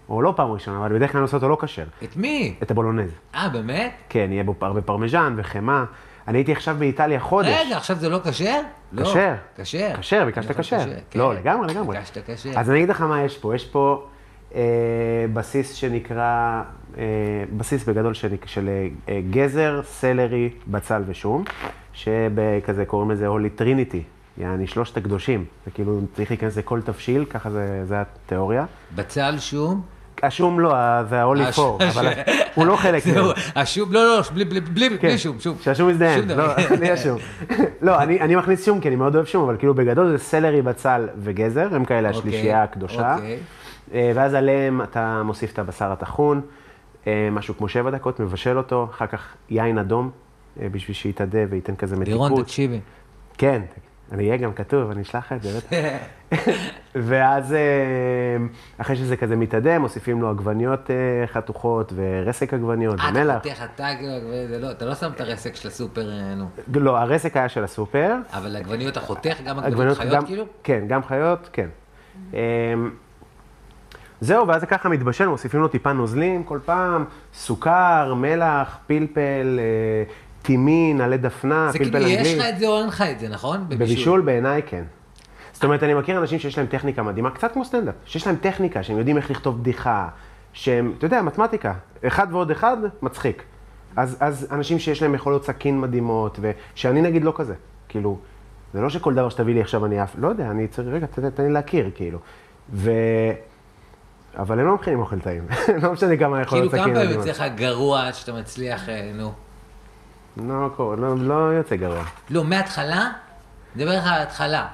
או לא פעם ראשונה, אבל בדרך כלל אני עושה אותו לא כשר, את מי? את הבולונז. אה, באמת? כן, יהיה בו הרבה פרמיז'ן וחמאה. אני הייתי עכשיו באיטליה חודש. רגע, עכשיו זה לא כשר? לא. כשר. כשר. כשר, ביקשת כשר. יכול לא, כן. לגמרי, לגמרי. ביקשת כשר. אז אני אגיד לך מה יש פה, יש פה אה, בסיס שנקרא, אה, בסיס בגדול של, של אה, גזר, סלרי, בצל ושום, שבכזה קוראים לזה הולי טריניטי, יעני שלושת הקדושים. זה כאילו צריך להיכנס לכל תבשיל, ככה זה, זה התיאוריה. בצל שום? השום לא, זה הש- Four, אבל הוא לא חלק מזה. השום, לא, לא, בלי- בלי- בלי כן, בלי שום, שום. שהשום דבר. לא, לי יש שום. לא, אני מכניס שום כי אני מאוד אוהב שום, אבל כאילו בגדול זה סלרי, בצל וגזר, הם כאלה השלישייה הקדושה. אוקיי. אה, ואז עליהם אתה מוסיף את הבשר הטחון, אה, משהו כמו שבע דקות, מבשל אותו, אחר כך יין אדום, אה, בשביל שיתאדה וייתן כזה מתיקות. לירון, תקשיבי. כן, אני אהיה גם כתוב, אני אשלח לך את זה, בטח. ואז אה, אחרי שזה כזה מתאדה, מוסיפים לו עגבניות אה, חתוכות ורסק עגבניות אה, ומלח. אתה חותך, אתה כאילו, זה לא, אתה לא שם את הרסק של הסופר, נו. לא, הרסק היה של הסופר. אבל עגבניות אתה חותך, גם עגבניות חיות כאילו? כן, גם חיות, כן. אמ, זהו, ואז זה ככה מתבשל, מוסיפים לו טיפה נוזלים כל פעם, סוכר, מלח, פלפל, טימין, עלי דפנה, זה פלפל כאילו, אנגלי. יש לך את זה או אין לך את זה, נכון? בבישול בעיניי כן. זאת אומרת, אני מכיר אנשים שיש להם טכניקה מדהימה, קצת כמו סטנדאפ, שיש להם טכניקה, שהם יודעים איך לכתוב בדיחה, שהם, אתה יודע, מתמטיקה, אחד ועוד אחד, מצחיק. אז, אז אנשים שיש להם יכולות סכין מדהימות, ושאני נגיד לא כזה, כאילו, זה לא שכל דבר שתביא לי עכשיו אני אף, לא יודע, אני צריך, רגע, תן, לי להכיר, כאילו. ו... אבל הם לא מכינים אוכל טעים, לא משנה כמה כאילו, יכולות כמה סכין פעמים מדהימות. יוצא לך גרוע עד שאתה מצליח, אה, נו. לא, קורה, לא, לא יוצא גרוע. לא, מההתחלה? נדבר איתך על ההתחלה.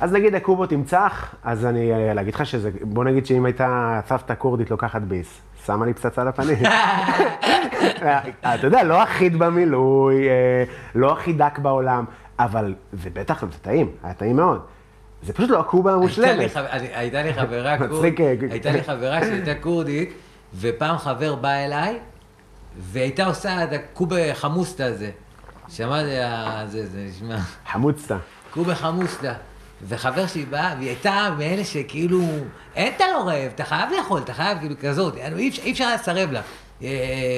אז נגיד הקובות עם צח, אז אני אה, להגיד לך שזה, בוא נגיד שאם הייתה סבתא כורדית לוקחת ביס, שמה לי פצצה לפנים. אתה יודע, לא אחיד במילוי, אה, לא הכי דק בעולם, אבל זה בטח, זה טעים, היה טעים מאוד. זה פשוט לא הקובה המושלמת. הייתה לי חברה כורדית, אה, הייתה לי חברה שהייתה כורדית, ופעם חבר בא אליי, והייתה עושה את הקובה חמוסטה הזה. שמע, זה, ה- זה, זה נשמע, חמוצתה. קובה חמוסטה. וחבר שלי בא, והיא הייתה מאלה שכאילו, אין אתה לא רעב, אתה חייב לאכול, אתה חייב, כאילו, כזאת, אי אפשר- היה לסרב לה. אה,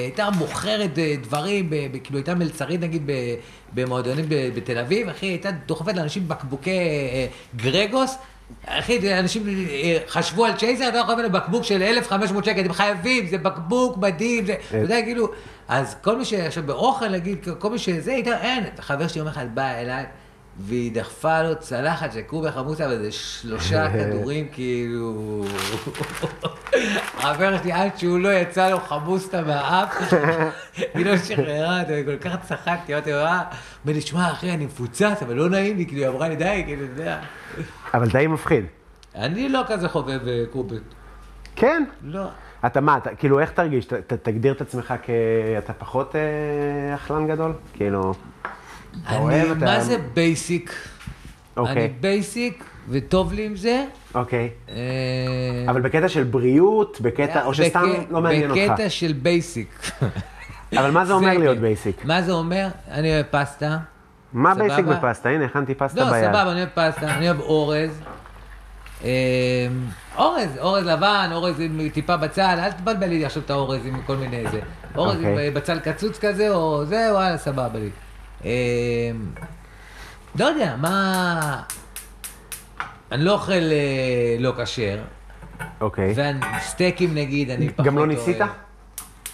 הייתה מוכרת אה, דברים, כאילו הייתה מלצרית נגיד במועדונים בתל אביב, אחי, הייתה דוחפת לאנשים בקבוקי אה, גרגוס, אחי, אנשים אה, חשבו על צ'ייזר, אתה יכול לקבל בקבוק של 1,500 שקל, אתם חייבים, זה בקבוק מדהים, זה, אתה יודע, כאילו, אז כל מי שעכשיו באוכל, נגיד, כל מי שזה, הייתה, אין, חבר שלי יום אחד בא אליי, והיא דחפה לו צלחת של קובה חמוסה, וזה שלושה כדורים, כאילו... חבר שלי, עד שהוא לא יצא לו חמוסטה מהאף, היא לא שחררה אותו, כל כך צחקתי, אמרתי לו, אה, אומר לי, שמע, אחי, אני מפוצץ, אבל לא נעים לי, כאילו, היא אמרה לי, די, כאילו, אתה יודע. אבל טעים מפחיד. אני לא כזה חובב אה, קובות. כן. לא. אתה מה, אתה, כאילו, איך תרגיש? ת, ת, תגדיר את עצמך כ... אתה פחות אה, אכלן גדול? כאילו... אתה אני, אוהב, אתה- מה זה basic? אני אוקיי, basic, וטוב לי עם זה. אוקיי. אה, אבל בקטע של בריאות, בקטע, או שסתם בק- לא מעניין אותך. בקטע של basic. אבל מה זה אומר להיות. basic? מה זה אומר? אני אוהב פסטה. מה? basic בפסטה? הנה, הכנתי פסטה לא, ביד. סבבה, אני אוהב פסטה, אני אוהב אורז. אה, אורז, אורז לבן, אורז עם טיפה בצל, אל תבלבל לי עכשיו את האורז עם כל מיני זה. אורז עם אוקיי. בצל קצוץ כזה, או זה, וואלה, סבבה לי. אה, לא יודע, מה... אני לא אוכל אה, לא כשר, אוקיי. וסטייקים נגיד, אני פחות גם לא אוהב. ניסית?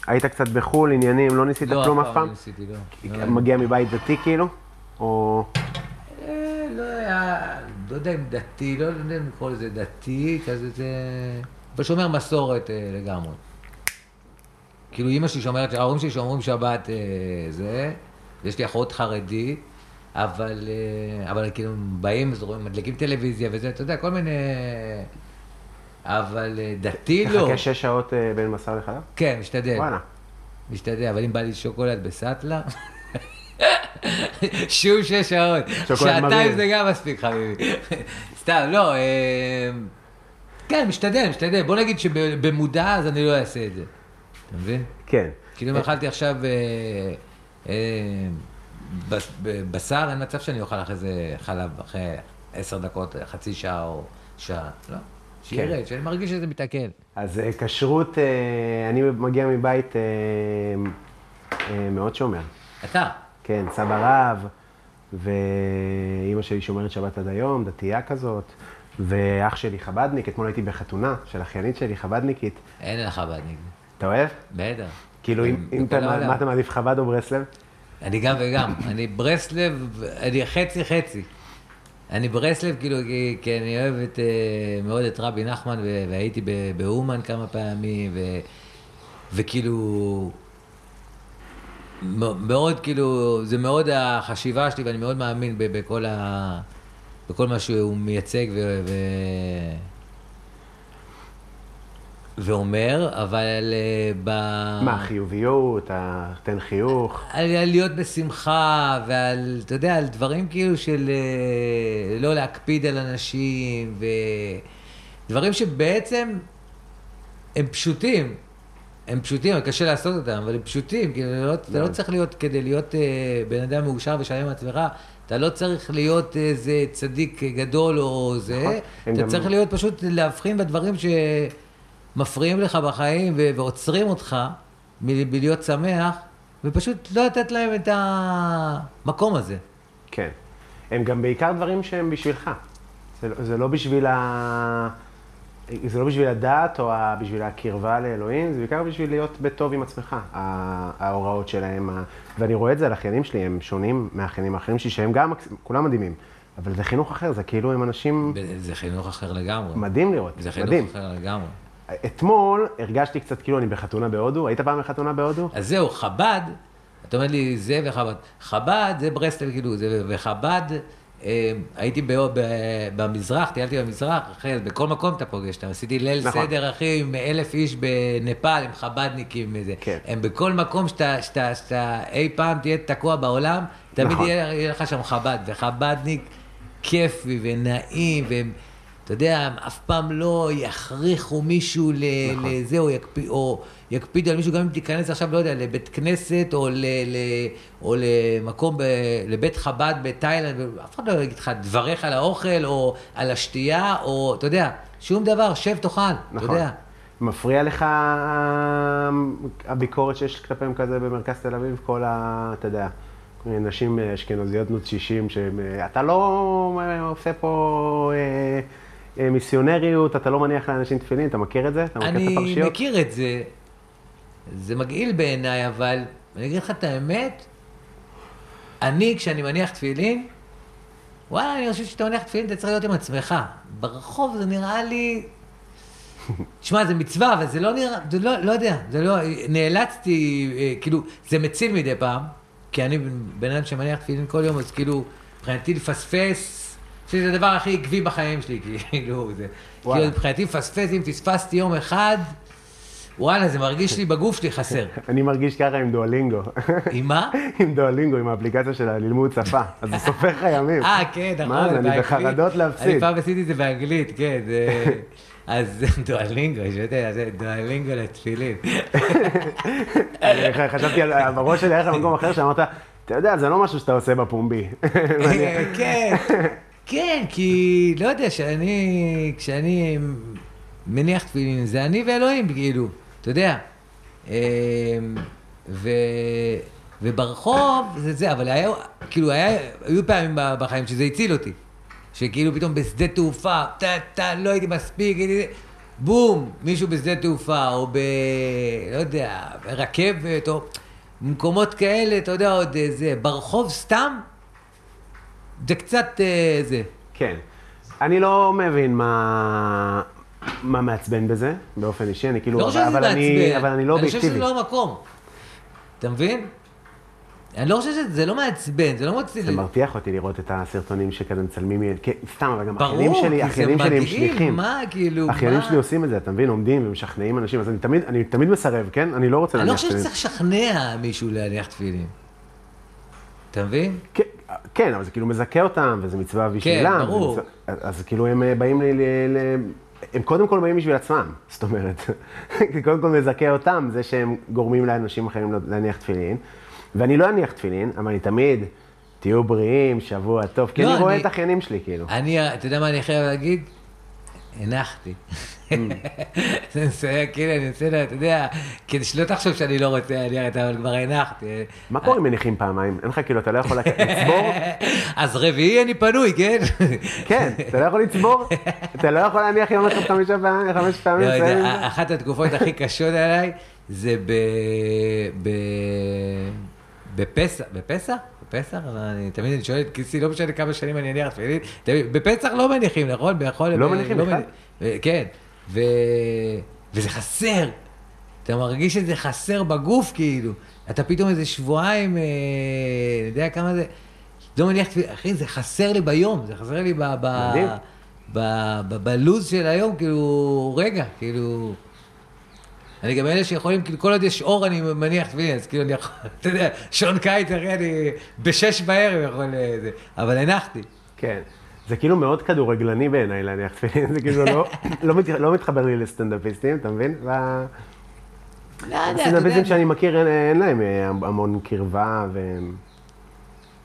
היית קצת בחו"ל, עניינים, לא ניסית לא, כלום אף אף פעם פעם? לא ניסיתי, לא. לא. מגיע מבית דתי כאילו? או... אה, לא היה, לא יודע אם דתי, לא יודע אם לקרוא לזה דתי, כזה זה... אבל שומר מסורת אה, לגמרי. כאילו אימא שלי שומרת, ההורים שלי שומרים שבת אה, זה, יש לי אחות חרדית, אבל, אבל כאילו באים, אז רואים, מדליקים טלוויזיה וזה, אתה יודע, כל מיני... אבל דתי לא. תחכה שש שעות בין בשר לחלב? כן, משתדל. וואלה. משתדל, אבל אם בא לי שוקולד בסאטלה, שוב שש שעות. שעתיים. זה גם מספיק, חביבי. סתם, לא, אה, כן, משתדל, משתדל. בוא נגיד שבמודע אז אני לא אעשה את זה. אתה מבין? כן. כאילו אם אכלתי עכשיו אה, אה, בשר, אין מצב שאני אוכל אחרי זה חלב אחרי עשר דקות, חצי שעה או שעה. לא, שירד, שאני מרגיש שזה מתעכל. אז אה, כשרות, אה, אני מגיע מבית אה, אה, מאוד שומר. אתה. כן, סבא רב, ואימא שלי שומרת שבת עד היום, דתייה כזאת, ואח שלי חבדניק, אתמול הייתי בחתונה של אחיינית שלי, חבדניקית. אין לך חב"דניק. אתה אוהב? בטח. כאילו, אם, אם אתה. מה אתה מעדיף, חב"ד או ברסלב? אני גם וגם. אני ברסלב, אני חצי חצי. אני ברסלב, כאילו, כי, כי אני אוהב את, אה, מאוד את רבי נחמן, והייתי באומן כמה פעמים, ו, וכאילו, מאוד, כאילו, זה מאוד החשיבה שלי, ואני מאוד מאמין ב- בכל, ה, בכל מה שהוא מייצג ו, ו, ואומר, אבל אה, ב... מה, חיוביות, תן חיוך. על, על להיות בשמחה, ועל, אתה יודע, על דברים כאילו של אה, לא להקפיד על אנשים, ודברים שבעצם הם פשוטים. הם פשוטים, קשה לעשות אותם, אבל הם פשוטים, כאילו, לא, אתה לא צריך להיות, כדי להיות אה, בן אדם מאושר ושלם עם עצמך, אתה לא צריך להיות איזה צדיק גדול או זה, נכון. אתה גם- צריך להיות פשוט להבחין בדברים שמפריעים לך בחיים ועוצרים אותך מלהיות שמח, ופשוט לא לתת להם את המקום הזה. כן. הם גם בעיקר דברים שהם בשבילך. זה, לא- זה לא בשביל ה... זה לא בשביל הדת או. בשביל הקרבה לאלוהים, זה בעיקר בשביל להיות בטוב עם עצמך, ההוראות שלהם. ואני רואה את זה על האחיינים שלי, הם שונים מהאחיינים האחרים שלי, שהם גם, כולם מדהימים. אבל זה חינוך אחר, זה כאילו הם אנשים זה חינוך אחר לגמרי. מדהים לראות, זה חינוך מדהים. אחר לגמרי. אתמול הרגשתי קצת כאילו אני בחתונה בהודו, היית פעם בחתונה בהודו? אז זהו, חב"ד, אתה אומר לי זה וחב"ד. חב"ד זה ברסלב, כאילו, זה, וחב"ד, הייתי ב, ב, במזרח, טיילתי במזרח, אחרי, בכל מקום אתה פוגש אותם. עשיתי ליל נכון. סדר, אחי, עם אלף איש בנפאל, עם חב"דניקים וזה. כן. הם בכל מקום שאתה, שאתה, שאתה אי פעם תהיה תקוע בעולם, תמיד נכון. יהיה, יהיה לך שם חב"ד, וחב"דניק כיפי ונעים, והם... אתה יודע, הם אף פעם לא יכריחו מישהו נכון. לזה, או, יקפ... יקפידו על מישהו, גם אם תיכנס עכשיו, לא יודע, לבית כנסת, או, ל... ל... או למקום, ב... לבית חב"ד בתאילנד, ואף אחד לא יגיד לך דבריך על האוכל, או על השתייה, או, אתה יודע, שום דבר, שב תאכל, אתה נכון. יודע. מפריע לך אה, הביקורת שיש כלפיהם כזה במרכז תל אביב, כל ה... אתה יודע, נשים אה, אשכנזיות בנות 60, שאתה לא אה, עושה פה אה, אה, מיסיונריות, אתה לא מניח לאנשים תפילין, אתה מכיר את זה? אתה מכיר את אני הפרשיות? מכיר את זה, זה מגעיל בעיניי, אבל אני אגיד לך את האמת, אני, כשאני מניח תפילין, וואלה, אני חושב שאתה מניח תפילין, אתה צריך להיות עם עצמך. ברחוב זה נראה לי... תשמע, זה מצווה, אבל זה לא נראה, זה לא, לא יודע, זה לא, נאלצתי, אה, כאילו, זה מציל מדי פעם, כי אני בן אדם שמניח תפילין כל יום, אז כאילו, מבחינתי לפספס, שזה הדבר הכי עקבי בחיים שלי, כאילו, זה, וואלה. כאילו, מבחינתי לפספס, אם פספסתי יום אחד, וואלה, זה מרגיש לי בגוף שלי חסר. אני מרגיש ככה עם דואלינגו. עם מה? עם דואלינגו, עם האפליקציה של הלימוד שפה. אז זה סופר לך ימים. אה, כן, נכון. מה אני. בחרדות להפסיד. אני פעם עשיתי את זה באנגלית, כן. אז דואלינגו, יש יודע, דואלינגו לתפילין. חשבתי על, בראש שלי היה לך במקום אחר שאמרת, אתה יודע, זה לא משהו שאתה עושה בפומבי. אה, כן, כן, כי, לא יודע, כשאני, כשאני מניח תפילין, זה אני ואלוהים, כאילו, אתה יודע. אה, ו... וברחוב זה זה, אבל היה, כאילו, היה, היו פעמים בחיים שזה הציל אותי. שכאילו פתאום בשדה תעופה, טה, טה, לא הייתי מספיק, הייתי... בום, מישהו בשדה תעופה, או ב... לא יודע, ברכבת, או במקומות כאלה, אתה יודע, עוד איזה, ברחוב סתם, זה קצת אה, זה. כן. אני לא מבין מה, מה מעצבן בזה, באופן אישי, אני כאילו, לא שזה אבל, אני. אבל אני לא אני חושב אובייקטיבי. שזה לא המקום. אתה מבין? אני לא חושב שזה לא מעצבן, זה לא מוציא... זה מרתיח אותי לראות את הסרטונים שכזה מצלמים, כן, סתם, אבל גם ברור, אחיינים שלי, כי זה אחיינים שלי הם מדהים, שליחים. מה, כאילו, אחיינים מה? שלי עושים את זה, אתה מבין, עומדים ומשכנעים אנשים, אז אני תמיד, אני תמיד מסרב, כן? אני לא רוצה אני לא להניח חושב תפילין. שצריך לשכנע מישהו להניח תפילין. אתה מבין? כן, כן, אבל זה כאילו מזכה אותם, וזה מצווה בשבילם. כן, ברור. אז, כאילו הם אה, באים לי, ל, הם קודם כל באים בשביל עצמם, זאת אומרת. זה קודם כל מזכה אותם, זה שהם גורמים לאנשים אחרים לא- להניח תפילין. ואני לא אניח תפילין, אבל אני תמיד, תהיו בריאים, שבוע טוב, כי לא, אני רואה את האחיינים שלי, כאילו. אני, אתה יודע מה אני חייב להגיד? הנחתי. זה מסייע, כאילו, אני רוצה, אתה יודע, כדי שלא תחשוב שאני לא רוצה להניח, אבל כבר הנחתי. מה קורה אם מניחים פעמיים? אין לך כאילו, אתה לא יכול לצבור? אז רביעי אני פנוי, כן? כן, אתה לא יכול לצבור? אתה לא יכול להניח יום אחד חמישה פעמים, חמש פעמים? לא יודע? אחת התקופות הכי קשות עליי זה. בפסח, בפסח? בפסח? אני תמיד אני שואל את כיסי, לא משנה כמה שנים אני אניח תפילין, בפסח לא מניחים, נכון? ביכול, לא מניחים בכלל? מניח- כן, ו... וזה חסר. אתה מרגיש שזה חסר בגוף, כאילו. אתה פתאום איזה שבועיים, אה, יודע כמה זה, לא מניח תפילין, אחי, זה חסר לי ביום, זה חסר לי ב... ב... מדהים. בלוז של היום, כאילו, רגע, כאילו... אני גם אלה שיכולים, כאילו, כל עוד יש אור אני מניח תפילין, אז כאילו אני יכול, אתה יודע, שעון קיץ, אחי, אני בשש בערב יכול... אה, זה, אבל הנחתי. כן. זה כאילו מאוד כדורגלני בעיניי להניח תפילין, זה כאילו לא- לא מת- לא מתחבר לי לסטנדאפיסטים, אתה מבין? וה- לא יודע, הסטנדאפיסטים. שאני מכיר, אין- אין להם אה, המון קרבה, והם...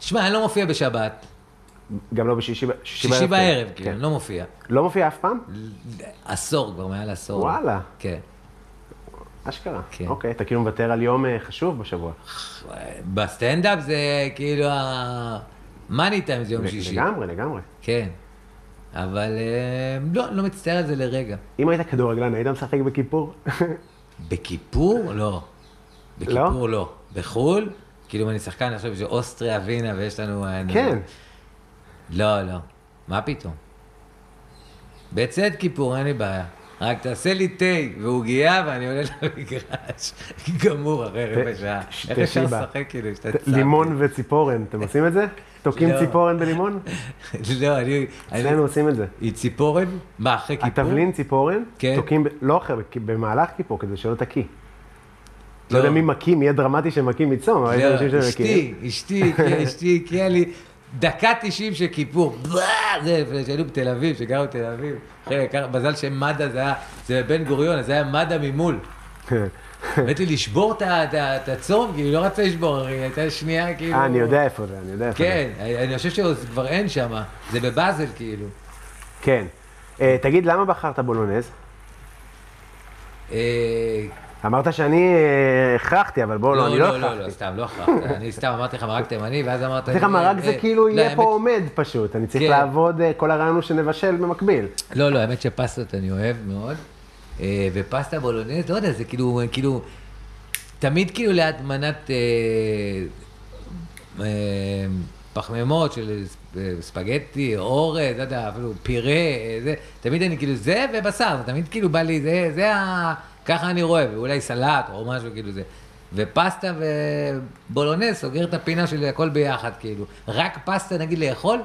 שמע, אני לא מופיע בשבת, גם לא בשישי ב- שישי כן. בערב, כאילו, כן. אני לא מופיע. לא מופיע אף פעם? עשור, כבר מעל עשור. וואלה. כן. אשכרה. כן. אוקיי, אתה כאילו מוותר על יום אה, חשוב בשבוע. בסטנדאפ זה כאילו ה... מאני טיים זה יום שישי. לגמרי, לגמרי. כן. אבל אה, לא, לא מצטער על זה לרגע. אם היית כדורגלן, היית משחק בכיפור? בכיפור? לא. בכיפור לא. בחו"ל? כאילו אם אני שחקן עכשיו של אוסטריה, וינה, ויש לנו... אני- כן. לא, לא. מה פתאום? בצאת כיפור, אין לי בעיה. רק תעשה לי תה ועוגייה ואני עולה למגרש. גמור, אחרי רבע שעה. איך אפשר. לשחק כאילו? לימון וציפורן, אתם עושים את זה? תוקעים לא. ציפורן בלימון? לא, אני... אצלנו עושים את זה. היא ציפורן? מה, אחרי כיפור? התבלין ציפורן, כן. תוקעים, לא אחרי, במהלך כיפור, כדי שלא תקיא. לא לא. יודע מי מקים, יהיה דרמטי שמקים מצום, אבל יש לא, אנשים שמקים. אשתי, אשתי, אשתי הקריאה לי דקה 90 של כיפור. זה לפני שהיינו בתל אביב, שגרנו בתל אביב. מזל שמד"א זה היה, זה בן גוריון, אז זה היה מד"א ממול. באתי לשבור את הצום, כי היא לא רצה לשבור, היא הייתה שנייה כאילו... אה, אני יודע איפה זה, אני יודע איפה זה. כן, אני חושב שכבר אין שם, זה בבאזל כאילו. כן. אה, תגיד, למה בחרת בולונז? אמרת שאני אה, הכרחתי, אבל בוא, לא, אני לא לא, לא, לא, הכרחתי. סתם, לא הכרחת. אני סתם אמרתי לך מרק תימני, ואז אמרת... אמרתי לך, אה, מרק זה אה, כאילו לא, יהיה פה עומד פשוט, אני צריך כן. לעבוד, כל הרעיון הוא שנבשל במקביל. לא, לא, האמת שפסטות אני אוהב מאוד. ופסטה בולונז, לא יודע, זה כאילו, כאילו, תמיד כאילו ליד מנת פחמימות של ספגטי, אורז, לא יודע, אפילו פירה, זה, תמיד אני כאילו, זה ובשר, תמיד כאילו בא לי, זה, זה ה... ככה אני רואה, ואולי סלט או משהו כאילו זה. ופסטה ובולונז סוגר את הפינה שלי הכל ביחד, כאילו. רק פסטה נגיד לאכול,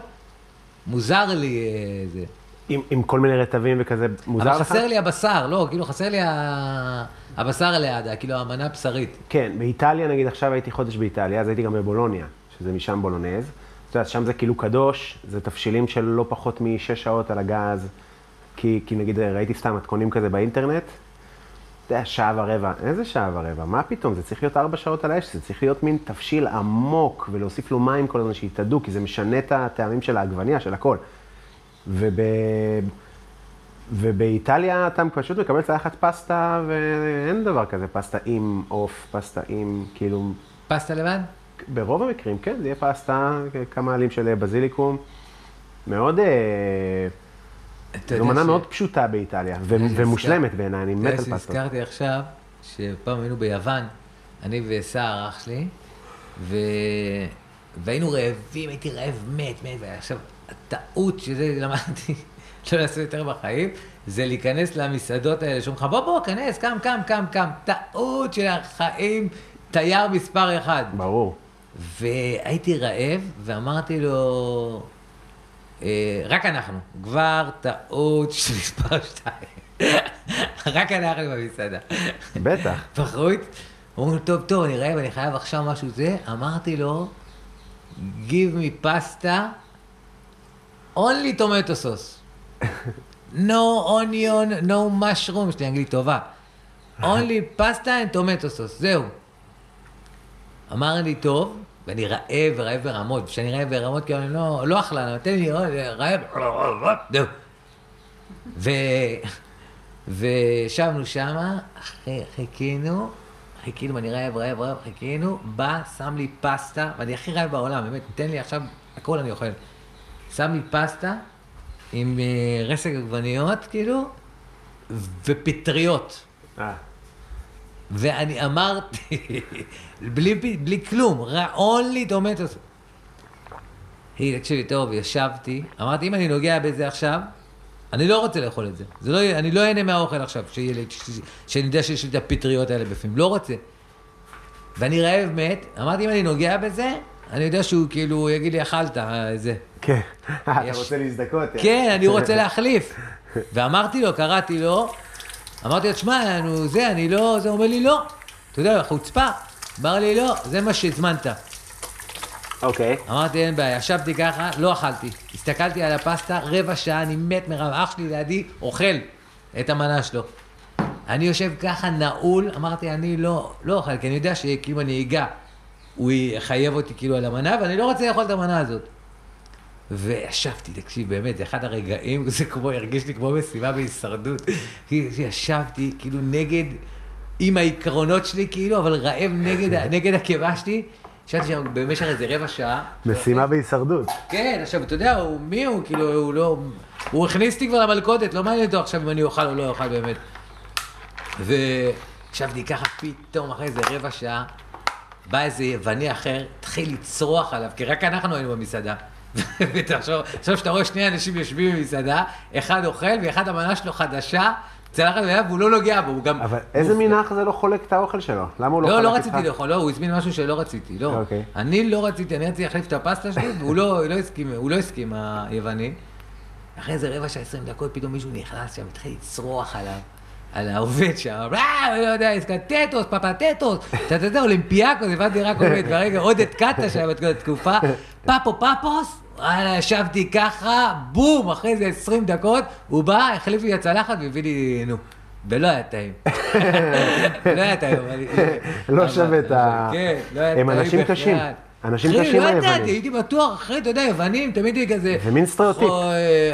מוזר לי אה, זה. עם, עם כל מיני רטבים וכזה, מוזר לך? אבל חסר לי הבשר, לא, כאילו חסר לי ה- הבשר ליד, כאילו המנה הבשרית. כן, באיטליה נגיד עכשיו הייתי חודש באיטליה, אז הייתי גם בבולוניה, שזה משם בולונז. אתה יודע, שם זה כאילו קדוש, זה תבשילים של לא פחות משש שעות על הגז, כי, כי נגיד ראיתי סתם מתכונים כזה באינטרנט, יודע, שעה ורבע, איזה שעה ורבע? מה פתאום? זה צריך להיות ארבע שעות על האש, זה צריך להיות מין תבשיל עמוק, ולהוסיף לו מים כל הזמן שיתאדו, כי זה משנה את הטעמים של העגבניה, של הכל. וב... ובאיטליה אתה פשוט מקבל צלחת פסטה, ואין דבר כזה פסטה עם עוף, פסטה עם, כאילו, פסטה לבד? ברוב המקרים, כן, זה יהיה פסטה, כמה עלים של בזיליקום. מאוד, אה, זו יודע מנה מאוד פשוטה באיטליה, ומושלמת בעיניי, אני אתה מת יודע על פסטות. שהזכרתי עכשיו, שפעם היינו ביוון, אני וסער אח שלי. והיינו רעבים, הייתי רעב מת, מת, ועכשיו, הטעות שזה למדתי לא לעשות יותר בחיים, זה להיכנס למסעדות האלה, שאומרים לך, בוא, בוא, כנס, קם, קם, קם, קם. טעות של החיים, תייר מספר אחד. ברור. והייתי רעב, ואמרתי לו, רק אנחנו, כבר טעות של מספר שתיים. רק אנחנו במסעדה. בטח. בחוץ, אומרים, טוב, טוב, אני רעב, אני חייב עכשיו משהו זה. אמרתי לו, give me pasta, only tomato sauce. no onion, no mushroom, יש לי אנגלית טובה. only pasta and tomato sauce, זהו. אמר לי, טוב, ואני רעב ורעב ברמות, וכשאני רעב ברמות, כאילו אני לא, לא אכלן, אבל תן לי רעב, זהו. ו... וישבנו שמה, חיכינו, חיכינו, אני רעב, רעב, רעב, חיכינו, בא, שם לי פסטה, ואני הכי רעב בעולם, באמת, תן לי עכשיו, הכל אני אוכל. שם לי פסטה עם אה, רסק עגבניות, כאילו, ופטריות. אה, ואני אמרתי, בלי, בלי כלום, only tomatoes. היא, תקשיבי טוב, ישבתי, אמרתי, אם אני נוגע בזה עכשיו, אני לא רוצה לאכול את זה. זה לא, אני לא אהנה מהאוכל עכשיו, שיהיה לי, ש- שאני יודע שיש לי את הפטריות האלה בפנים, לא רוצה. ואני רעב מת, אמרתי, אם אני נוגע בזה, אני יודע שהוא כאילו יגיד לי, אכלת, אה, זה. כן. אתה רוצה להזדכות? כן, אני רוצה להחליף. ואמרתי לו, קראתי לו, אמרתי לו, תשמע, נו, זה, אני לא, זה אומר לי, לא. אתה יודע, חוצפה. אמר לי, לא, זה מה שהזמנת. אוקיי. אמרתי, אין בעיה, ישבתי ככה, לא אכלתי. הסתכלתי על הפסטה, רבע שעה, אני מת מרב, אח שלי לידי אוכל את המנה שלו. אני יושב ככה נעול, אמרתי, אני לא, לא אוכל, כי אני יודע שכאילו אני אגע, הוא יחייב אותי כאילו על המנה, ואני לא רוצה לאכול את המנה הזאת. וישבתי, תקשיב, באמת, זה אחד הרגעים, זה כמו, הרגיש לי כמו משימה בהישרדות. ישבתי, כאילו, נגד, עם העקרונות שלי, כאילו, אבל רעב נגד, נגד הקיבה שלי. ישבתי שם במשך איזה רבע שעה. משימה בהישרדות. כן, עכשיו, אתה יודע, הוא, מי הוא, כאילו, הוא לא... הוא הכניס אותי כבר למלכודת, לא מעניין אותו עכשיו אם אני אוכל או לא אוכל באמת. וישבתי ככה, פתאום, אחרי איזה רבע שעה, בא איזה יווני אחר, התחיל לצרוח עליו, כי רק אנחנו היינו במסעדה. עכשיו שאתה רואה שני אנשים יושבים במסעדה, אחד אוכל ואחד המנה שלו חדשה, צלחת ביד והוא לא נוגע בו, הוא גם... אבל איזה אח זה לא חולק את האוכל שלו? למה הוא לא לא, חלק לא איתך? רציתי לאכול, לא, הוא הזמין משהו שלא רציתי, לא. אוקיי. אני לא רציתי, אני רציתי להחליף את הפסטה שלי, והוא לא, לא הסכים, הוא לא הסכים, היווני. אחרי איזה רבע שעה, עשרים דקות, פתאום מישהו נכנס שם, התחיל לצרוח עליו, על העובד שם, אה, לא יודע, עסקה טטוס, פפטטוס, אתה יודע, אולימפיאקוס, הבנתי רק עובד, ברגע, עוד התקעת שם את כל התקופה, פפו פפוס, וואלה, ישבתי ככה, בום, אחרי איזה עשרים דקות, הוא בא, החליף לי הצלחת והביא לי, נו. ולא היה טעים. לא היה טעים, אבל... לא שווה את ה... כן, לא היה הם טעים אנשים בכלל. קשים. אנשים אחי, קשים לא ידעתי, היוונים. הייתי בטוח, אחי, אתה יודע, יוונים, תמיד היא כזה... זה מין סטריאוטיפ. חו-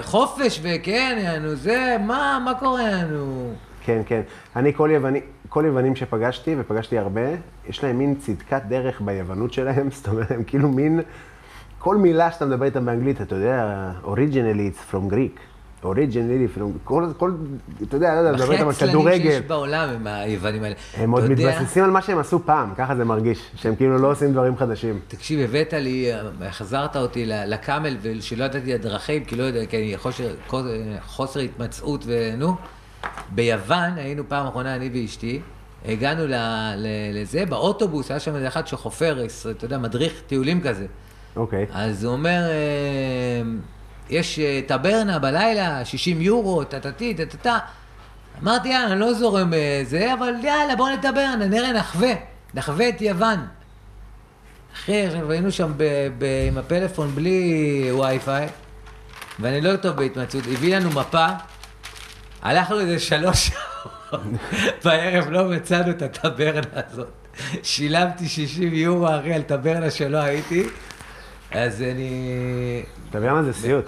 חופש וכן, יענו, זה, מה, מה קורה, יענו? כן, כן. אני, כל, יווני, כל יוונים שפגשתי, ופגשתי הרבה, יש להם מין צדקת דרך ביוונות שלהם, זאת אומרת, הם כאילו מין... כל מילה שאתה מדבר איתם באנגלית, אתה יודע, originally it's from Greek. from... כל, כל, אתה יודע, לא יודע, מדבר הכי איתם על עצלנים כדורגל. שיש בעולם הם היוונים האלה. הם עוד אתה יודע- מתבססים על מה שהם עשו פעם, ככה זה מרגיש. שהם כאילו לא עושים דברים חדשים. תקשיב, הבאת לי, החזרת אותי לקאמל, ושלא ידעתי הדרכים, כי לא יודע, כי אני חושר, חוסר התמצאות ונו. ביוון, היינו פעם אחרונה, אני ואשתי, הגענו ל, ל, לזה, באוטובוס, היה שם איזה אחד שחופר, אתה יודע, מדריך טיולים כזה. אוקיי. אז הוא אומר, אה, יש אה, טברנה בלילה, 60 יורו, טטטי, טטטה. אמרתי, יאללה, אני לא זורם בזה, אבל יאללה, בוא לטברנה, נראה, נחווה, נחווה את יוון. אחי, היינו שם ב- ב- עם הפלאפון בלי וי-פיי, ואני לא טוב בהתמצאות, הביא לנו מפה, הלכנו איזה שלוש שעות, בערב לא מצאנו את הטברנה הזאת. שילמתי 60 יורו, אחי, על טברנה שלא הייתי, אז אני... טברנה זה סיוט.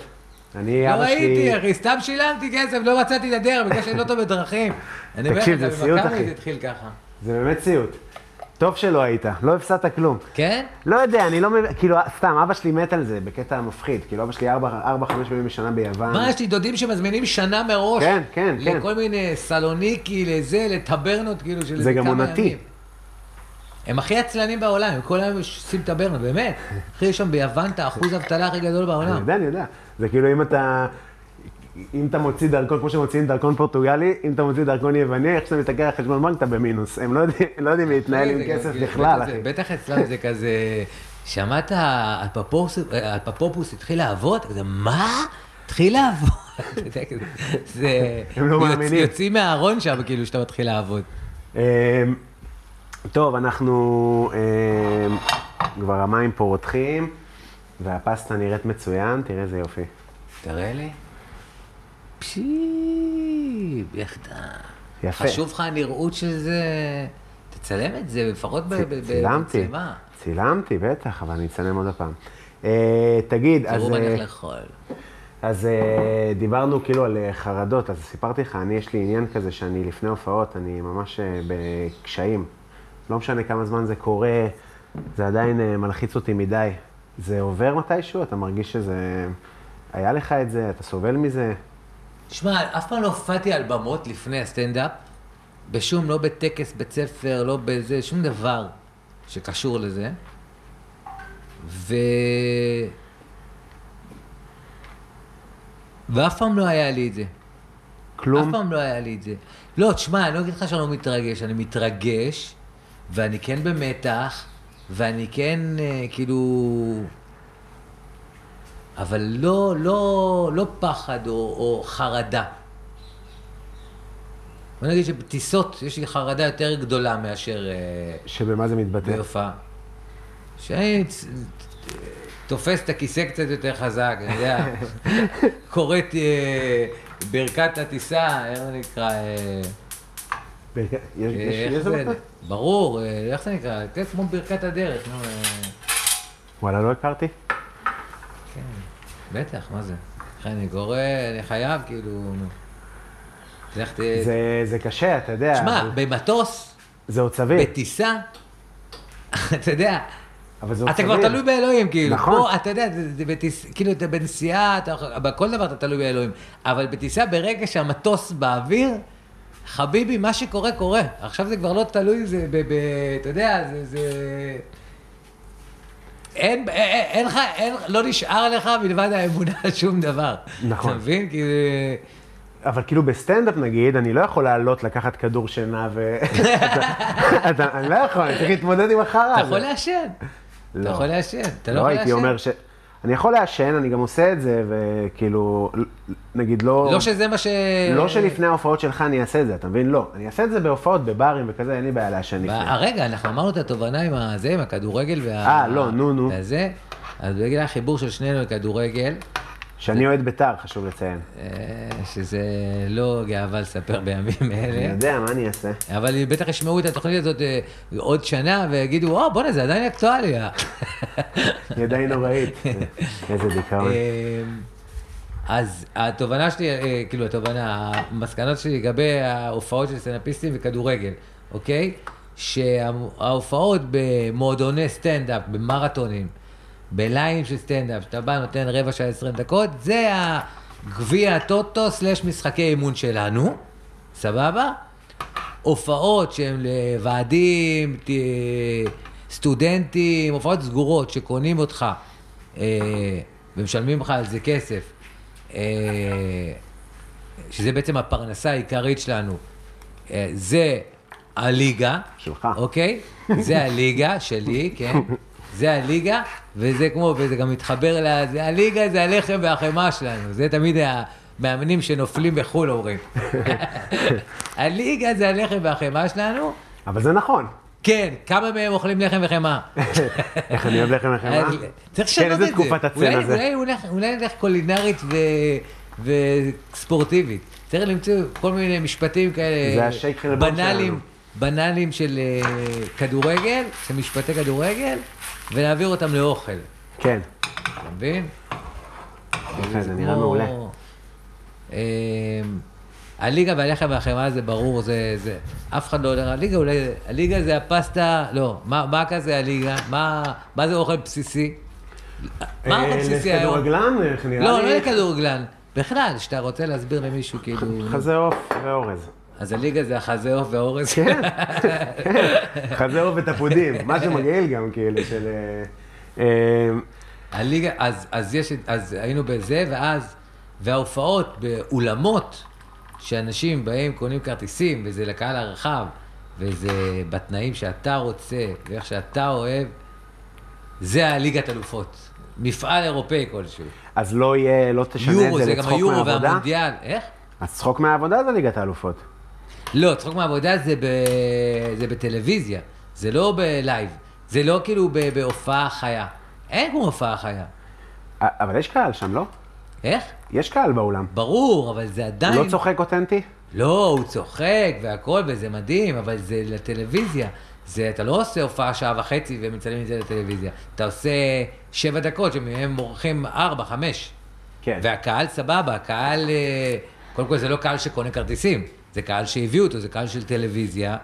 אני, לא אבא שלי... ראיתי, אחי, סתם שילמתי כסף, לא מצאתי את הדרך, בגלל שאני לא טוב בדרכים. אני תקשיב, זה סיוט, אחי. זה התחיל ככה. זה באמת סיוט. טוב שלא היית, לא הפסדת כלום. כן? לא יודע, אני לא מבין, כאילו, סתם, אבא שלי מת על זה, בקטע מפחיד. כאילו, אבא שלי ארבע, ארבע, חמש פעמים בשנה ביוון. מה, יש לי דודים שמזמינים שנה מראש. כן, כן, כן. לכל מיני סלוניקי, לזה, לטברנות, כאילו, של זה גם עונתי. הם הכי עצלנים בעולם, הם כל היום עושים טברנות, באמת. אחי, יש שם ביוון את האחוז האבטלה הכי גדול אני בעולם. יודע, אני יודע. זה כאילו אם אתה... אם אתה מוציא דרכון, כמו שמוציאים דרכון פורטוגלי, אם אתה מוציא דרכון יווני, איך שאתה מסתכל על חשבון בנק, אתה במינוס. הם לא יודעים, לא יודעים להתנהל עם כסף בכלל, אחי. בטח אצלם זה כזה, שמעת, הפפופוס- התחיל לעבוד? כזה, מה? התחיל לעבוד? זה... הם לא מאמינים. יוצאים מהארון שם, כאילו, שאתה מתחיל לעבוד. אמ, טוב, אנחנו... אמ, כבר המים פה רותחים, והפסטה נראית מצוין, תראה איזה יופי. תראה לי. פשי, איך אתה... יפה. חשוב לך הנראות של זה, תצלם את זה, לפחות צילמתי, במצלמה. צילמתי, בטח, אבל אני אצלם עוד פעם. אה, תגיד, אז... תראו מה אני אה, לאכול. אז אה, דיברנו כאילו על חרדות, אז סיפרתי לך, אני, יש לי עניין כזה שאני לפני הופעות, אני ממש בקשיים. לא משנה כמה זמן זה קורה, זה עדיין מלחיץ אותי מדי. זה עובר מתישהו? אתה מרגיש שזה... היה לך את זה? אתה סובל מזה? תשמע, אף פעם לא הופעתי על במות לפני הסטנדאפ, בשום, לא בטקס בית ספר, לא בזה, שום דבר שקשור לזה. ו... ואף פעם לא היה לי את זה. כלום? אף פעם לא היה לי את זה. לא, תשמע, אני לא אגיד לך שאני לא מתרגש, אני מתרגש, ואני כן במתח, ואני כן, אה, כאילו... אבל לא, לא, לא פחד או, או חרדה. בוא נגיד שבטיסות יש לי חרדה יותר גדולה מאשר אה, שבמה זה מתבטא? בהופעה. שאני תופס את הכיסא קצת יותר חזק, אני יודע, קוראת אה, ברכת הטיסה, איך זה נקרא? אה, יש-? ברור, אה, איך זה נקרא? כמו ברכת הדרך, נו, וואלה, לא הכרתי? בטח, מה זה? לכן אני קורא, אני חייב, כאילו. לך ת... זה- זה קשה, אתה יודע. תשמע, אבל במטוס, זה עוד סביר. בטיסה, אתה יודע, אבל זה עוד אתה. כבר תלוי באלוהים, כאילו. נכון. פה, אתה יודע, זה, זה בטיס, כאילו, אתה בנסיעה, אתה, בכל דבר אתה תלוי באלוהים. אבל בטיסה, ברגע שהמטוס באוויר, חביבי, מה שקורה, קורה. עכשיו זה כבר לא תלוי, זה ב... ב אתה יודע, זה... זה... אין, אין, אין לך, לא נשאר לך מלבד האמונה שום דבר. נכון. אתה מבין? כי זה... אבל כאילו בסטנדאפ נגיד, אני לא יכול לעלות, לקחת כדור שינה ו... אני לא יכול, אני צריך להתמודד עם החרא אתה. יכול לעשן. אתה לא. יכול לעשן. אתה לא לא יכול הייתי לעשן. אומר ש... אני יכול לעשן, אני גם עושה את זה, וכאילו, נגיד לא... לא שזה מה ש... לא שלפני ההופעות שלך אני אעשה את זה, אתה מבין? לא. אני אעשה את זה בהופעות, בברים וכזה, אין לי בעיה לעשן לפני. רגע, אנחנו אמרנו את התובנה עם הזה, עם הכדורגל וה... אה, לא, נו, נו. וזה, אז בגלל החיבור של שנינו לכדורגל, שאני אוהד בית"ר, חשוב לציין. אה, שזה לא גאווה לספר בימים אני אלה, יודע, מה אני אעשה? אבל בטח ישמעו את התוכנית הזאת אה, עוד שנה ויגידו, או, בוא'נה, זה עדיין אקטואליה. היא עדיין נוראית. איזה דיכאון. אה, אז התובנה שלי, כאילו התובנה, המסקנות שלי לגבי ההופעות של סטנדאפיסטים וכדורגל, אוקיי? שההופעות במועדוני סטנדאפ, במרתונים, ב line-ים של סטנדאפ, שאתה בא, נותן רבע שעה, עשרים דקות, זה הגביע הטוטו סלש משחקי אימון שלנו, סבבה? הופעות שהן לוועדים, סטודנטים, הופעות סגורות שקונים אותך אה, ומשלמים לך על זה כסף, אה, שזה בעצם הפרנסה העיקרית שלנו, אה, זה הליגה, שלך. אוקיי? זה הליגה שלי, כן? זה הליגה, וזה כמו, וזה גם מתחבר ל... זה הליגה זה הלחם והחמאה שלנו, זה תמיד המאמנים שנופלים בחו"ל אומרים. הליגה זה הלחם והחמאה שלנו, אבל זה נכון. כן, כמה מהם אוכלים לחם וחמאה? איך אני אוהב לחם וחמאה? צריך כן, לשנות את איזה זה. תקופת הצל הזה. אולי- נלך קולינרית וספורטיבית. צריך למצוא כל מיני משפטים כאלה, זה השייק חלבון בנאליים, שלנו. בנאליים של אה, כדורגל, של משפטי כדורגל, ולהעביר אותם לאוכל. כן. אתה מבין? יפה, זה נראה מעולה. אה, הליגה והלחם והחמאה זה ברור, זה, זה, אף אחד לא אומר, הליגה אולי, הליגה זה הפסטה, לא, מה, מה כזה הליגה? מה, מה זה אוכל בסיסי? מה אה, אוכל בסיסי היום? לכדורגלן, לא? לא לכדורגלן, בכלל, שאתה רוצה להסביר למישהו כאילו, חזה עוף ואורז. אז הליגה זה החזה עוף והאורז, כן, חזה עוף ותפודים, משהו מגעיל גם, כאילו, של... אה, אה, הליגה, אז, אז, יש, אז היינו בזה, ואז, וההופעות באולמות, שאנשים באים, קונים כרטיסים, וזה לקהל הרחב, וזה בתנאים שאתה רוצה, ואיך שאתה אוהב, זה הליגת אלופות. מפעל אירופאי כלשהו. אז לא יהיה, לא תשנה את יורו, זה זה גם לצחוק היורו מהעבודה? והמונדיאל. איך? אז צחוק מהעבודה זה ליגת האלופות. לא, צחוק מהעבודה זה, ב... זה בטלוויזיה, זה לא בלייב. זה לא כאילו ב- בהופעה חיה. אין כמו הופעה חיה. אבל יש קהל שם, לא? איך? יש קהל באולם. ברור, אבל זה עדיין... הוא לא צוחק אותנטי? לא, הוא צוחק והכל, וזה מדהים, אבל זה לטלוויזיה. זה, אתה לא עושה הופעה שעה וחצי ומצלמים את זה לטלוויזיה. אתה עושה שבע דקות, שמהם מורחים ארבע, חמש. כן. והקהל סבבה, הקהל, אה, קודם כל זה לא קהל שקונה כרטיסים, זה קהל שהביאו אותו, זה קהל של טלוויזיה.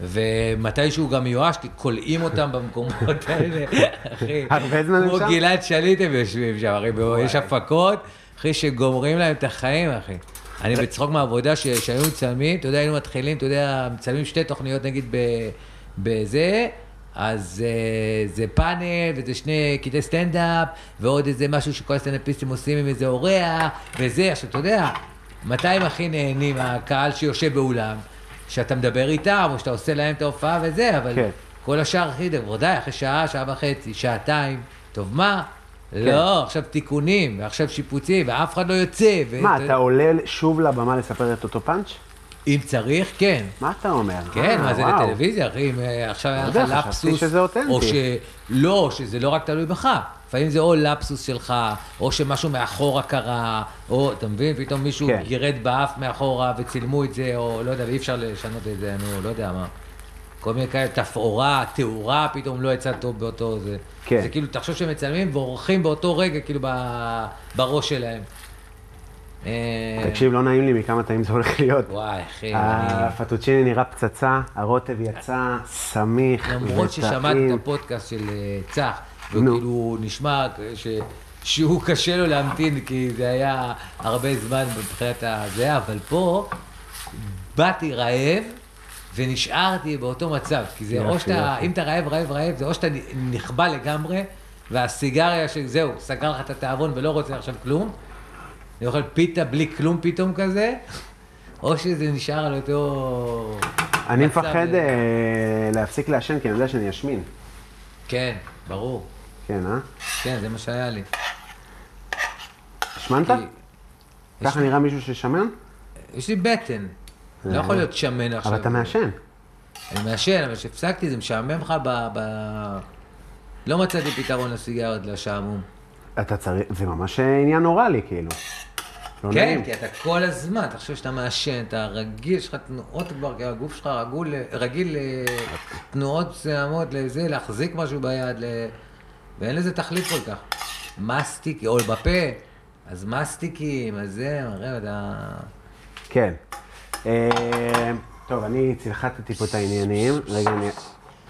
ומתישהו גם מיואש, כי כולאים אותם במקומות האלה, אחי. הרבה זמן כמו? גלעד שליט הם יושבים שם, אחי, יש הפקות, אחי, שגומרים להם את החיים, אחי. אני בצחוק מהעבודה שהיו מצלמים, אתה יודע, היינו מתחילים, אתה יודע, מצלמים שתי תוכניות נגיד בזה, אז אה, זה פאנל, וזה שני קטעי סטנדאפ, ועוד איזה משהו שכל הסטנדאפיסטים עושים עם איזה אורח, וזה, עכשיו, אתה יודע, מתי הם הכי נהנים, הקהל שיושב באולם? שאתה מדבר איתם, או שאתה עושה להם את ההופעה וזה, אבל כן. כל השאר, אחי, בוודאי, אחרי שעה, שעה וחצי, שעתיים, טוב, מה? כן. לא, עכשיו תיקונים, ועכשיו שיפוצים, ואף אחד לא יוצא. ו- מה, אתה עולה שוב לבמה לספר את אותו פאנץ'? אם צריך, כן. מה אתה אומר? כן, אה, מה זה וואו. לטלוויזיה, אחי, אם אה, עכשיו היה לך לפסוס. או שלא, שזה לא רק תלוי בך. לפעמים זה או לפסוס שלך, או שמשהו מאחורה קרה, או, אתה מבין, פתאום מישהו כן. גירד באף מאחורה וצילמו את זה, או לא יודע, ואי אפשר לשנות את זה, נו, לא יודע מה. כל מיני כאלה, תפאורה, תאורה, פתאום לא יצא טוב באותו זה. כן. זה כאילו, תחשוב שהם מצלמים ועורכים באותו רגע, כאילו, ב- בראש שלהם. אה, תקשיב, לא נעים לי מכמה תאים זה הולך להיות. וואי, אחי, אה. הפטוצ'יני נראה פצצה, הרוטב יצא סמיך למרות ששמעתי את הפודקאסט של אה, צח. וכאילו נשמע ש... שהוא קשה לו להמתין, כי זה היה הרבה זמן מבחינת הזה, אבל פה באתי רעב ונשארתי באותו מצב, כי זה או שאתה. אם אתה רעב, רעב, רעב, זה או שאתה נכבה לגמרי, והסיגריה שזהו, סגר לך את התיאבון ולא רוצה עכשיו כלום, אני אוכל פיתה בלי כלום פתאום כזה, או שזה נשאר על אותו... אני מפחד אה, להפסיק לעשן, כי אני יודע שאני אשמין. כן, ברור. כן, אה? כן, זה מה שהיה לי. השמנת? ככה נראה מישהו ששמן? יש לי בטן. לא יכול להיות שמן עכשיו. אבל אתה מעשן. אני מעשן, אבל כשהפסקתי זה משעמם לך ב... לא מצאתי פתרון לסיגריות, לשעמום. אתה צריך, זה ממש עניין אוראלי, כאילו. לא כן, נעים. כי אתה כל הזמן, אתה חושב שאתה מעשן, אתה רגיל, יש לך תנועות כבר, כי הגוף שלך רגול, רגיל לתנועות מסוימות, לזה, להחזיק משהו ביד, ל... ואין לזה תכלית כל כך. מסטיק, או בפה, אז מסטיקים, אז זה, הרי אתה... כן. אה, טוב, אני צלחתתי פה את העניינים. רגע, אני...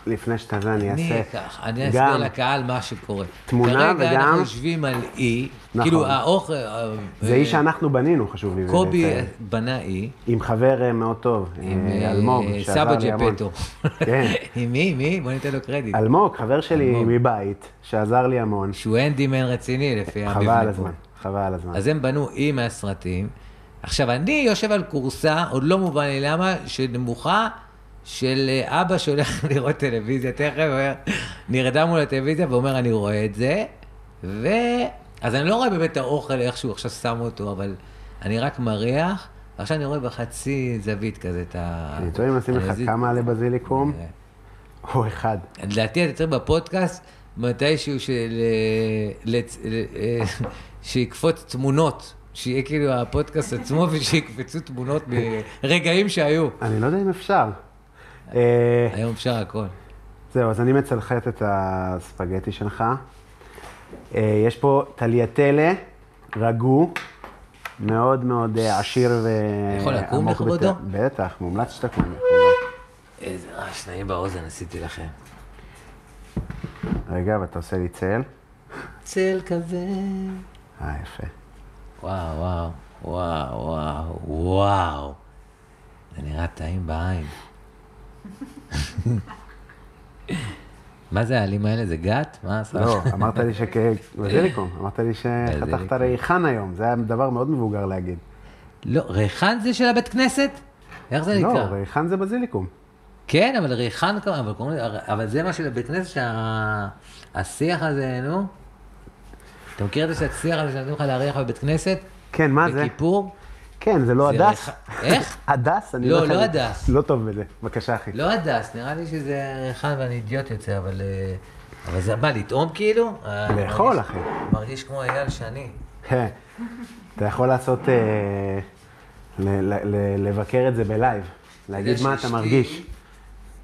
לפני שאתה זה, אני אני אעשה... אקח, אני אסביר לקהל מה שקורה. תמונה כרגע אנחנו וגם- יושבים על אי, נכון. כאילו האוכל... אה, זה איש שאנחנו בנינו, חשוב לי. קובי לציין. בנה אי, עם חבר אה, מאוד טוב, עם אה, אה, אלמוג, שעזר סבא לי המון. ג'פטו. כן. עם מי? מי? בוא ניתן לו קרדיט. אלמוג, חבר שלי אלמוג. מבית, שעזר לי המון. שהוא אנדימן רציני לפי המבנה חבל על. הזמן, חבל על הזמן. אז הם בנו אי מהסרטים. עכשיו, אני יושב על כורסה, עוד לא מובן לי למה, שנמוכה של אה, אבא שהולך לראות טלוויזיה, תכף נרדם מול הטלוויזיה ואומר, אני רואה את זה, ו... אז אני לא רואה באמת את האוכל, איך שהוא עכשיו שם אותו, אבל אני רק מריח, ועכשיו אני רואה בחצי זווית כזה את ה... אני טועה אם נשים לך. כמה עלי בזיליקום, נראה. או אחד. לדעתי אתה צריך בפודקאסט מתישהו של... אה, שיקפוץ תמונות, שיהיה כאילו הפודקאסט עצמו ושיקפצו תמונות מרגעים שהיו. אני לא יודע אם אפשר. אה, היום אפשר הכל. זהו, אז אני מצלחת את הספגטי שלך. אה, יש פה טליאטלה, רגו, מאוד מאוד אה, עשיר ועמוק. יכול לקום לכבודו? בטח, מומלץ שתקום לכבודו. איזה רעש נעים באוזן עשיתי לכם. רגע, ואתה עושה לי צל. צל כזה. אה, יפה. וואו, וואו, וואו, וואו, וואו. זה נראה טעים בעין. מה זה העלים האלה? זה גת? מה עשה? לא, אמרת לי שכ... בזיליקום, אמרת לי שחתכת. ריחן היום, זה היה דבר מאוד מבוגר להגיד. לא, ריחן זה של הבית כנסת? איך זה לא, נקרא? ריחן זה בזיליקום. כן, אבל ריחן, אבל אבל זה מה של הבית כנסת, שהשיח הזה, נו. אתה מכיר את השיח הזה שנותנים לך להריח בבית כנסת? כן, מה זה? בכיפור? כן, זה לא הדס? איך? הדס? אני לא, לא איך- הדס. לא טוב בזה. בבקשה, אחי. לא הדס, נראה לי שזה ריחן ואני אידיוט יוצא, אבל... אה, אבל זה מה, לטעום כאילו? אה, לאכול, מרגיש- אחי. מרגיש כמו אייל שני. כן. אתה יכול לעשות, אה, לבקר את זה ב live. להגיד מה אתה מרגיש.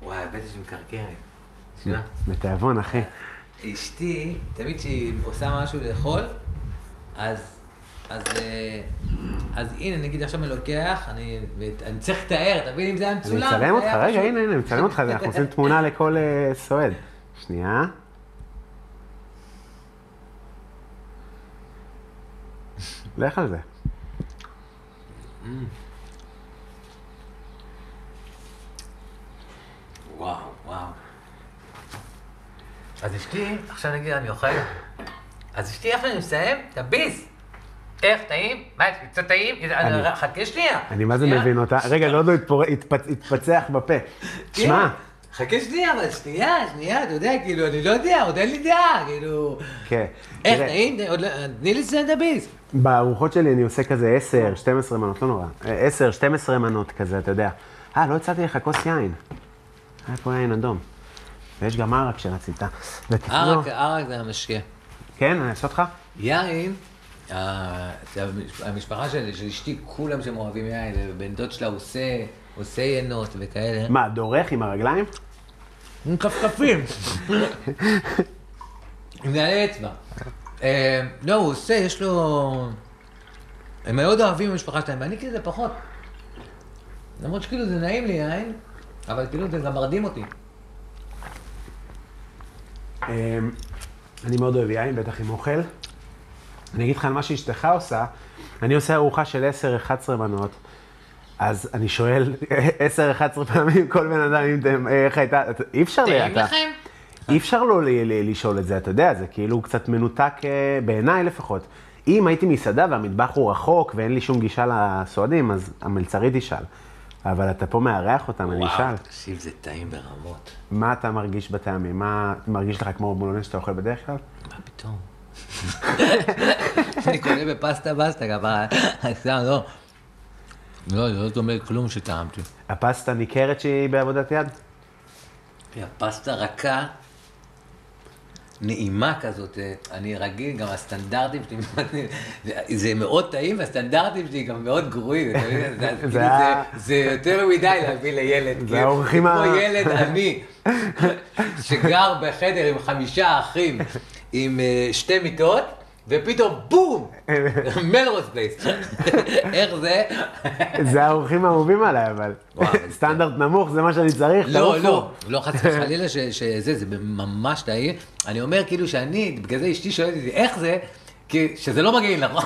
וואי, בטח שמקרקרת. בתיאבון, אחי. אשתי, תמיד כשהיא עושה משהו לאכול, אז אז, אה, אז הנה, נגיד עכשיו אני לוקח, אני, אני צריך לתאר, אתה מבין אם זה היה אני מצולם? מצלם זה אותך, רגע, פשוט- הנה, הנה, אני מצלם אותך, אנחנו עושים תמונה לכל אה, סועד. שנייה. לך על זה. וואו, וואו. אז אשתי, עכשיו נגיד אני אוכל, אז אשתי, איך שאני מסיים? תביס. איך, טעים? מה, קצת טעים? אני- חכה שנייה. אני מה זה. מבין אותה. רגע, זה עוד לא התפצח בפה. תשמע, חכה שנייה, אבל שנייה, שנייה, אתה יודע, כאילו, אני לא יודע, עוד אין לי דעה, כאילו... כן. איך, טעים? לא- תני לי את הביס. בארוחות שלי אני עושה כזה 10, 12 מנות, לא נורא. 10, 12 מנות כזה, אתה יודע. אה, לא הצעתי לך כוס יין. היה פה יין אדום. ויש גם ערק שרצית. ערק, ערק זה המשקה. כן, אני אעשה אותך? יין, אה, המשפחה שלי, של אשתי, כולם שם אוהבים יין, ובן דוד שלה עושה, עושה ינות וכאלה. מה, דורך עם הרגליים? עם כפכפים. עם נעלי אצבע. אה, לא, הוא עושה, יש לו... הם מאוד אוהבים במשפחה שלהם, ואני כזה פחות. למרות שכאילו זה נעים לי יין, אבל כאילו זה גם מרדים אותי. אמ, אני מאוד אוהב יין, בטח עם אוכל. אני אגיד לך על מה שאשתך עושה, אני עושה ארוחה של 10-11 מנות, אז אני שואל 10-11 פעמים כל בן אדם, אם אתם, איך הייתה, אי אפשר, לי, אתה- לכם? אי אפשר לא לשאול את זה, אתה יודע, זה כאילו קצת מנותק, אה, בעיניי לפחות. אם הייתי מסעדה והמטבח הוא רחוק ואין לי שום גישה לסועדים, אז המלצרית תשאל. אבל אתה פה מארח אותם, אני אשאל. תקשיב, זה טעים ברמות. מה אתה מרגיש בטעמים? מה מרגיש לך כמו בולונס שאתה אוכל בדרך כלל? מה פתאום? אני קונה בפסטה בסטה סתם, לא. לא, זה לא דומה כלום שטעמתי. הפסטה ניכרת שהיא בעבודת יד? הפסטה רכה, נעימה כזאת, אה, אני רגיל, גם הסטנדרטים שלי, זה- מאוד טעים, והסטנדרטים שלי גם מאוד גרועים? זה- יותר מדי להביא לילד, זה כאילו, האורחים כמו ה- ילד עני, שגר בחדר עם חמישה אחים, עם אה, שתי מיטות, ופתאום בום! מלרוס פלייס. איך זה? זה האורחים האהובים עליי, אבל. סטנדרט נמוך, זה מה שאני צריך, לא. לא, לא חס וחלילה שזה, זה ממש טעים. אני אומר כאילו שאני, בגלל זה אשתי שואלת אותי, איך זה? כי שזה לא מגעיל, נכון?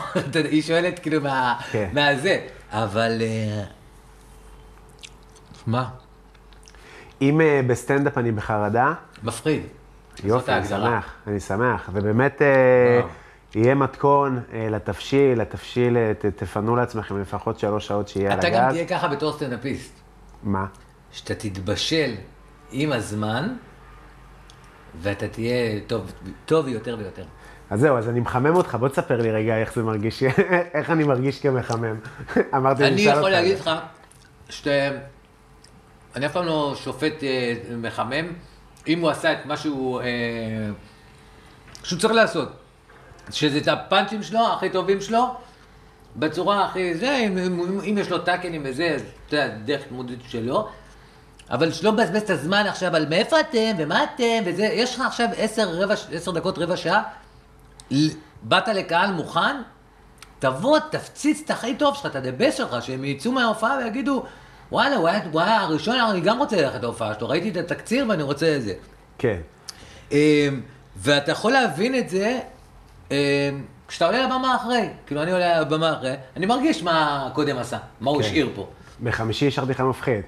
היא שואלת כאילו מה- כן. מהזה. אבל... אה, מה? אם אה, בסטנדאפ אני בחרדה, מפחיד. יופי, אני. שמח, אני שמח. ובאמת אה. יהיה מתכון אה, לתבשיל, לתבשיל, אה, תפנו לעצמכם לפחות שלוש שעות שיהיה על אתה גם הגז. תהיה ככה בתור סטנדאפיסט, מה? שאתה תתבשל עם הזמן, ואתה תהיה טוב, טוב יותר ויותר. אז זהו, אז אני מחמם אותך, בוא תספר לי רגע איך זה מרגיש, איך אני מרגיש כמחמם. אמרתי, אני אשאל יכול אותך. להגיד לך שאתה... אני אף פעם לא שופט מחמם, אם הוא עשה את מה שהוא... אה, שהוא צריך לעשות. שזה את הפאנצ'ים שלו, הכי טובים שלו, בצורה הכי... זה, אם, אם, אם יש לו טאקנים וזה, אז אתה יודע, דרך התמודדות שלו. אבל שלא מבזבז את הזמן עכשיו על מאיפה אתם ומה אתם וזה, יש לך עכשיו עשר, רבע, עשר דקות, רבע שעה, באת לקהל מוכן, תבוא, תפציץ את הכי טוב שלך, את הדבס שלך, שהם יצאו מההופעה ויגידו, וואלה, הוא היה, הוא היה הראשון, אני גם רוצה ללכת להופעה שלו, ראיתי את התקציר ואני רוצה את זה. כן, אמ, ואתה יכול להבין את זה אמ, כשאתה עולה לבמה אחרי. כאילו, אני עולה לבמה אחרי, אני מרגיש מה קודם עשה, מה הוא כן. השאיר פה. בחמישי השארתי לך מפחיד.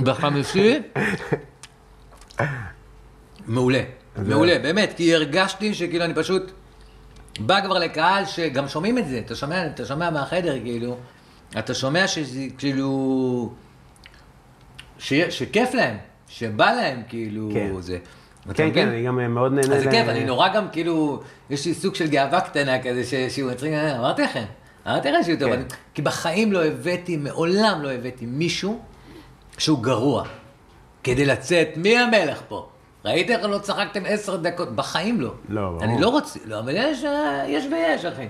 בחמישי? מעולה, מעולה, באמת, כי הרגשתי שכאילו אני פשוט בא כבר לקהל שגם שומעים את זה, אתה שומע, אתה שומע מהחדר כאילו, אתה שומע שזה כאילו, ש, שכיף להם, שבא להם כאילו כן. זה. כן? כן, אני גם מאוד נהנה. אז זה כיף, אני נורא גם כאילו, יש לי סוג של גאווה קטנה כזה, ש- שהוא מצחיק, אה, אמרתי לכם, אמרתי לכם שהוא טוב, כן. אני- כי בחיים לא הבאתי, מעולם לא הבאתי מישהו שהוא גרוע, כדי לצאת, מי המלך פה? ראית איך לא צחקתם עשר דקות? בחיים לא. לא, ברור. אני לא רוצה, לא, אבל יש, אה, יש ויש, אחי.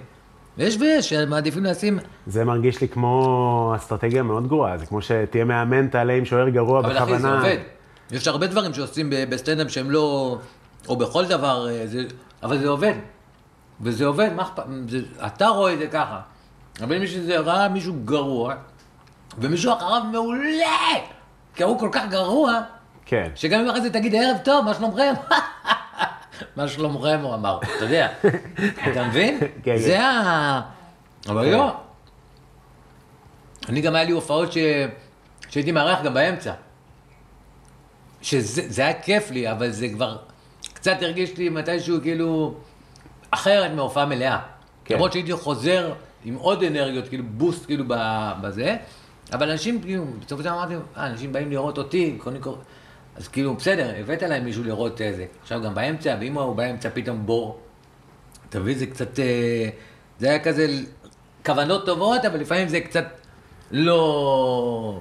יש ויש, שמעדיפים לשים, זה מרגיש לי כמו אסטרטגיה מאוד גרועה, זה כמו שתהיה מאמן, תעלה עם שוער גרוע אבל בכוונה. אחי, זה עובד. יש הרבה דברים שעושים בסטנדאפ שהם לא... או בכל דבר, אה, זה, אבל זה עובד. וזה עובד, מה אכפת? זה- אתה רואה את זה ככה. אבל מישהו זה ראה מישהו גרוע, ומישהו אחריו מעולה, כי הוא כל כך גרוע, כן. שגם אם אחרי זה תגיד ערב טוב, מה שלומכם? מה שלומכם, הוא אמר, אתה יודע, אתה מבין? כן, זה כן. ה... אבל כן. לא. אני גם היה לי הופעות ש... שהייתי מארח גם באמצע. שזה זה היה כיף לי, אבל זה כבר קצת הרגיש לי מתישהו כאילו אחרת מהופעה מלאה. כן. למרות שהייתי חוזר עם עוד אנרגיות, כאילו בוסט כאילו בזה, אבל אנשים כאילו, בסופו של דבר אמרתי, אה, אנשים באים לראות אותי, קודם כל, אז כאילו, בסדר, הבאת להם מישהו לראות איזה. עכשיו גם באמצע, ואם הוא באמצע פתאום בור, מבין, זה קצת, אה, זה היה כזה כוונות טובות, אבל לפעמים זה קצת לא,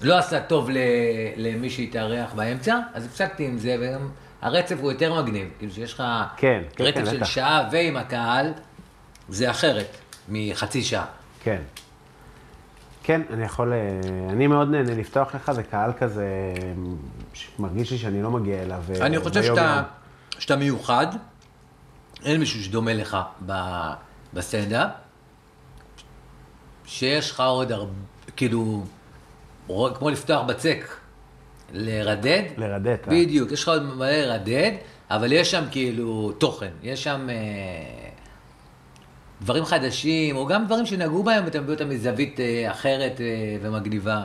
לא עשה טוב למי שהתארח באמצע, אז הפסקתי עם זה, וגם הרצף הוא יותר מגניב, כאילו שיש לך כן, כן, רצף כן, של בטח. שעה ועם הקהל, זה אחרת מחצי שעה. כן. כן, אני יכול... אה, אני מאוד נהנה לפתוח לך, זה קהל כזה, מרגיש לי שאני לא מגיע אליו. אה, אני חושב שאתה. שאתה מיוחד, אין מישהו שדומה לך בסטנדאפ, שיש לך עוד הרבה, כאילו, כמו לפתוח בצק, לרדד. לרדד, אה. בדיוק, יש לך עוד מלא לרדד, אבל יש שם כאילו תוכן, יש שם אה, דברים חדשים, או גם דברים שנגעו בהם, ואתה מביא אותם מזווית אה, אחרת אה, ומגניבה.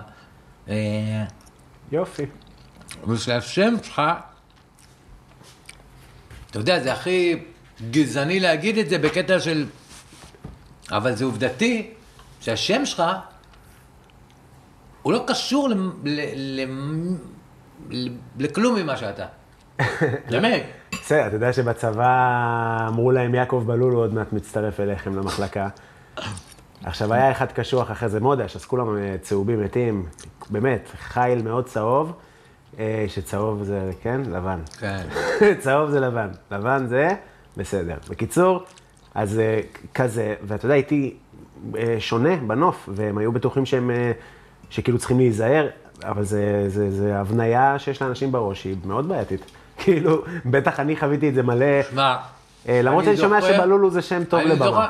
אה, יופי. ושהשם שלך, אתה יודע, זה הכי גזעני להגיד את זה בקטע של... אבל זה עובדתי, שהשם שלך, הוא לא קשור ל... ל... ל... ל... לכלום ממה שאתה. באמת. בסדר, אתה יודע שבצבא אמרו להם, יעקב בלולו עוד מעט מצטרף אליכם למחלקה. עכשיו, היה אחד קשוח אחרי זה מודש, אז כולם אה, צהובים מתים, באמת, חיל מאוד צהוב, אה, שצהוב זה, כן, לבן. כן. צהוב זה לבן, לבן זה בסדר. בקיצור, אז אה, כזה, ואתה יודע, הייתי שונה בנוף, והם היו בטוחים שהם, שכאילו צריכים להיזהר, אבל זה, זה, זה הבניה שיש לאנשים בראש, היא מאוד בעייתית. כאילו, בטח אני חוויתי את זה מלא, שמע, אה, למרות אני שאני שומע שבלולו זה שם טוב לבמה.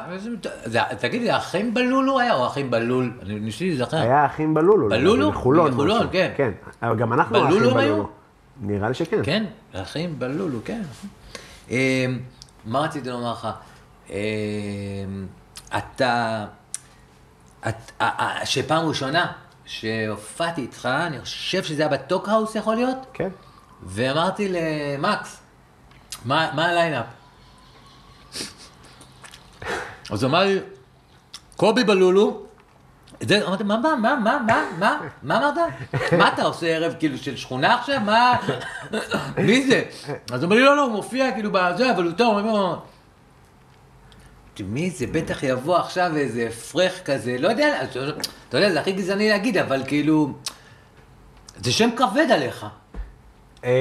תגיד לי, אחים בלולו היה או אחים בלול? אני ניסיתי להיזכר. היה אחים בלולו. בלולו? מחולון. מחולון. כן. כן, אבל גם אנחנו בלולו אחים הם היו? בלולו. נראה לי שכן. כן, אחים בלולו, כן. אה, מה רציתי לומר לך? אה, אתה, את- שפעם ראשונה שהופעתי איתך, אני חושב שזה היה בטוקהאוס יכול להיות, כן. ואמרתי למקס, מה מה הליינאפ? אז הוא אמר לי, קובי בלולו, אמרתי, מה, מה, מה, מה, מה, מה, מה אמרת? מה אתה עושה ערב כאילו של שכונה עכשיו? מה, מי זה? אז הוא אומר לי, לא, לא, הוא מופיע כאילו בזה, אבל הוא טוב, הוא אומר, מי זה? בטח יבוא עכשיו איזה פרח כזה, לא יודע, אתה יודע, זה הכי גזעני להגיד, אבל כאילו, זה שם כבד עליך. אה,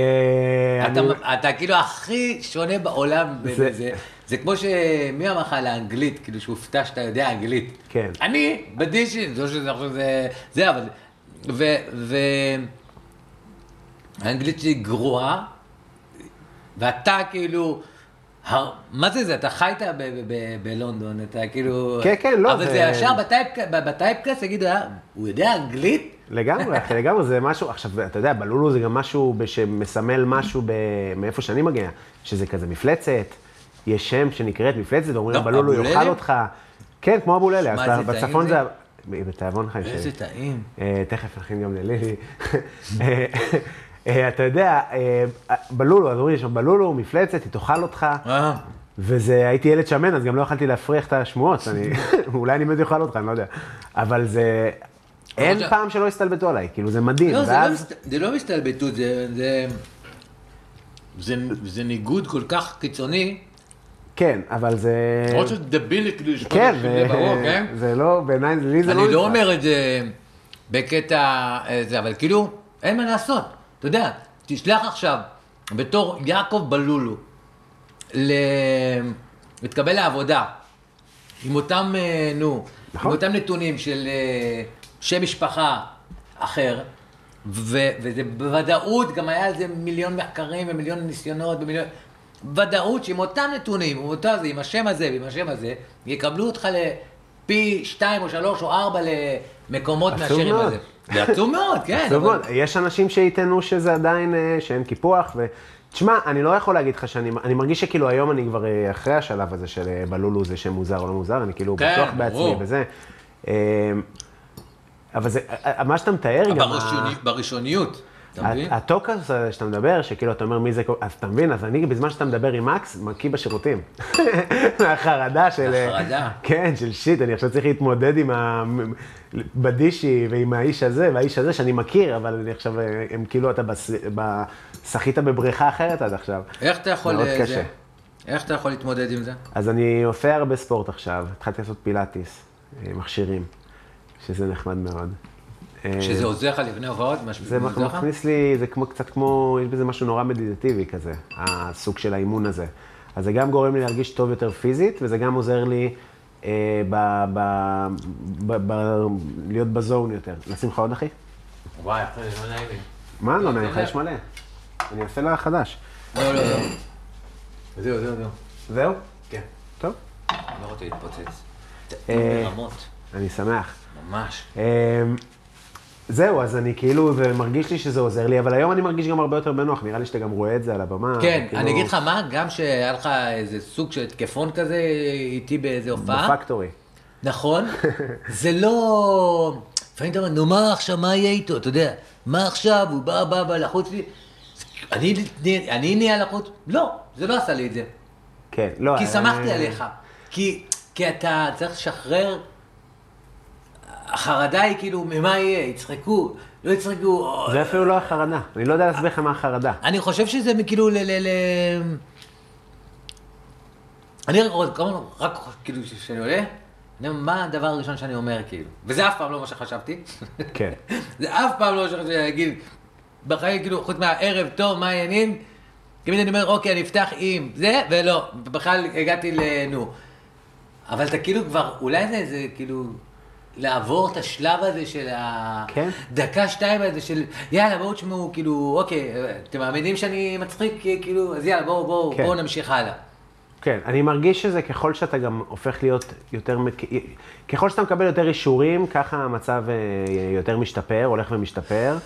אתה, אני- אתה כאילו הכי שונה בעולם, זה- זה, זה, כמו שמי אמר לך על האנגלית, כאילו שהופתע שאתה יודע אנגלית. כן. אני, בדישין, זה שזה עכשיו זה, זה, אבל, ו, ו, האנגלית שלי גרועה, ואתה כאילו, הר, מה זה זה, אתה חיית ב- ב- ב- בלונדון, אתה כאילו, כן, כן, לא, אבל זה- זה ישר בטייפקאסט, יגידו, "אה, הוא יודע אנגלית? לגמרי, אחי, לגמרי, זה משהו, עכשיו, אתה יודע, בלולו זה גם משהו שמסמל משהו ב... מאיפה שאני מגיע, שזה כזה מפלצת, יש שם שנקראת מפלצת, ואומרים, גם בלולו? יאכל אותך. כן, כמו אבוללה, אז אתה- זה טעים בצפון זה? בתיאבון חיים איזה שלי. טעים. אה, תכף נכין גם ללילי. אה, אתה יודע, אה, בלולו, אז אומרים, יש שם בלולו, מפלצת, היא תאכל אותך. אה. וזה, הייתי ילד שמן, אז גם לא יכלתי להפריח את השמועות, אני, אולי אני באמת אוכל אותך, אני לא יודע. אבל זה, אין פעם שלא הסתלבטו עליי, כאילו זה מדהים. לא, זה לא, ואז, זה לא זה, זה, זה, זה ניגוד כל כך קיצוני, כן, אבל זה... למרות שזה דבילי כאילו לשפוט כן, זה בראש, כן? זה לא, בעיניי, לי זה לא אני לא נתפס. אומר את זה בקטע זה, אבל כאילו, אין מה לעשות. אתה יודע, תשלח עכשיו, בתור יעקב בלולו, ל... מתקבל לעבודה, עם אותם, אה, נו, נכון. עם אותם נתונים של אה, שם משפחה אחר, ו, וזה בוודאות, גם היה על זה מיליון מחקרים ומיליון ניסיונות ומיליון... ודאות שעם אותם נתונים, עם אותו הזה, עם השם הזה ועם השם הזה, יקבלו אותך ל... פי שתיים או שלוש או ארבע למקומות עצוב מאשר עם מאוד. הזה. זה עצוב מאוד, כן. אבל- מאוד, יש אנשים שיטענו שזה עדיין, אה, שאין קיפוח, ו... תשמע, אני לא יכול להגיד לך שאני, אני מרגיש שכאילו היום אני כבר אה, אחרי השלב הזה של אה, בלולו זה שמוזר או לא מוזר, אני כאילו כן, בטוח בעצמי ברור. וזה. אבל זה, מה שאתה מתאר גם, בראשוניות, הטוקס הזה שאתה מדבר, שכאילו אתה אומר מי זה, אז אתה מבין, אז אני בזמן שאתה מדבר עם מקס, מקיא בשירותים. מהחרדה של... מהחרדה. כן, של שיט, אני עכשיו צריך להתמודד עם ה... בדישי ועם האיש הזה והאיש הזה שאני מכיר, אבל אני עכשיו, הם כאילו, אתה. שחית בבריכה אחרת עד עכשיו. איך אתה יכול... מאוד אה, קשה. איך אתה יכול להתמודד עם זה? אז אני עושה הרבה ספורט עכשיו, התחלתי לעשות פילאטיס, אה, מכשירים, שזה נחמד מאוד. אה, שזה עוזר לך לפני הופעות? מה זה? מכניס לי, זה כמו, קצת כמו, יש בזה משהו נורא מדיטטיבי כזה, הסוג של האימון הזה. אז זה גם גורם לי להרגיש טוב יותר פיזית, וזה גם עוזר לי אה, ב, ב, ב, ב, להיות בזון יותר. נשים לך עוד, אחי? וואי, אחי, זה לא נעים לי. מה, לא נעים לך? יש מלא. אני אעשה לה חדש. לא, לא, לא. זהו, זהו, זהו. זהו? כן. טוב, אני לא רוצה להתפוצץ. אה, ברמות, אני שמח. ממש. זהו, אז אני כאילו, זה מרגיש לי שזה עוזר לי, אבל היום אני מרגיש גם הרבה יותר בנוח, נראה לי שאתה גם רואה את זה על הבמה. כן, כאילו, אני אגיד לך מה, גם שהיה לך איזה סוג של תקפון כזה איתי באיזה הופעה, בפקטורי. נכון? זה לא... לפעמים אתה אומר, נו מה עכשיו, מה יהיה איתו? אתה יודע, מה עכשיו? הוא בא, בא, בא לחוץ לי. אני, אני נהיה לחוץ? לא, זה לא עשה לי את זה. כן, לא. כי אה, שמחתי עליך. כי, כי אתה צריך לשחרר... החרדה היא כאילו, ממה יהיה? יצחקו? לא יצחקו? זה אפילו לא החרדה, אני לא יודע להסביר לך מה החרדה. אני חושב שזה כאילו ל... ל, ל... אני רק, רק כאילו כשאני עולה, אני אומר, מה הדבר הראשון שאני אומר כאילו? וזה אף פעם לא מה שחשבתי. כן. זה אף פעם לא מה שחשבתי להגיד. בחיים כאילו, חוץ מהערב טוב, מה העניינים? תמיד אני אומר, אוקיי, אני אפתח עם זה, ולא, בכלל הגעתי לנו. אבל אתה כאילו כבר, אולי זה איזה כאילו, לעבור את השלב הזה של כן. הדקה שתיים הזה של, יאללה, בואו תשמעו, כאילו, אוקיי, אתם מאמינים שאני מצחיק, כאילו, אז יאללה, בואו, בואו, כן. בואו נמשיך הלאה. כן, אני מרגיש שזה ככל שאתה גם הופך להיות יותר, ככל שאתה מקבל יותר אישורים, ככה המצב אה, יותר משתפר, הולך ומשתפר,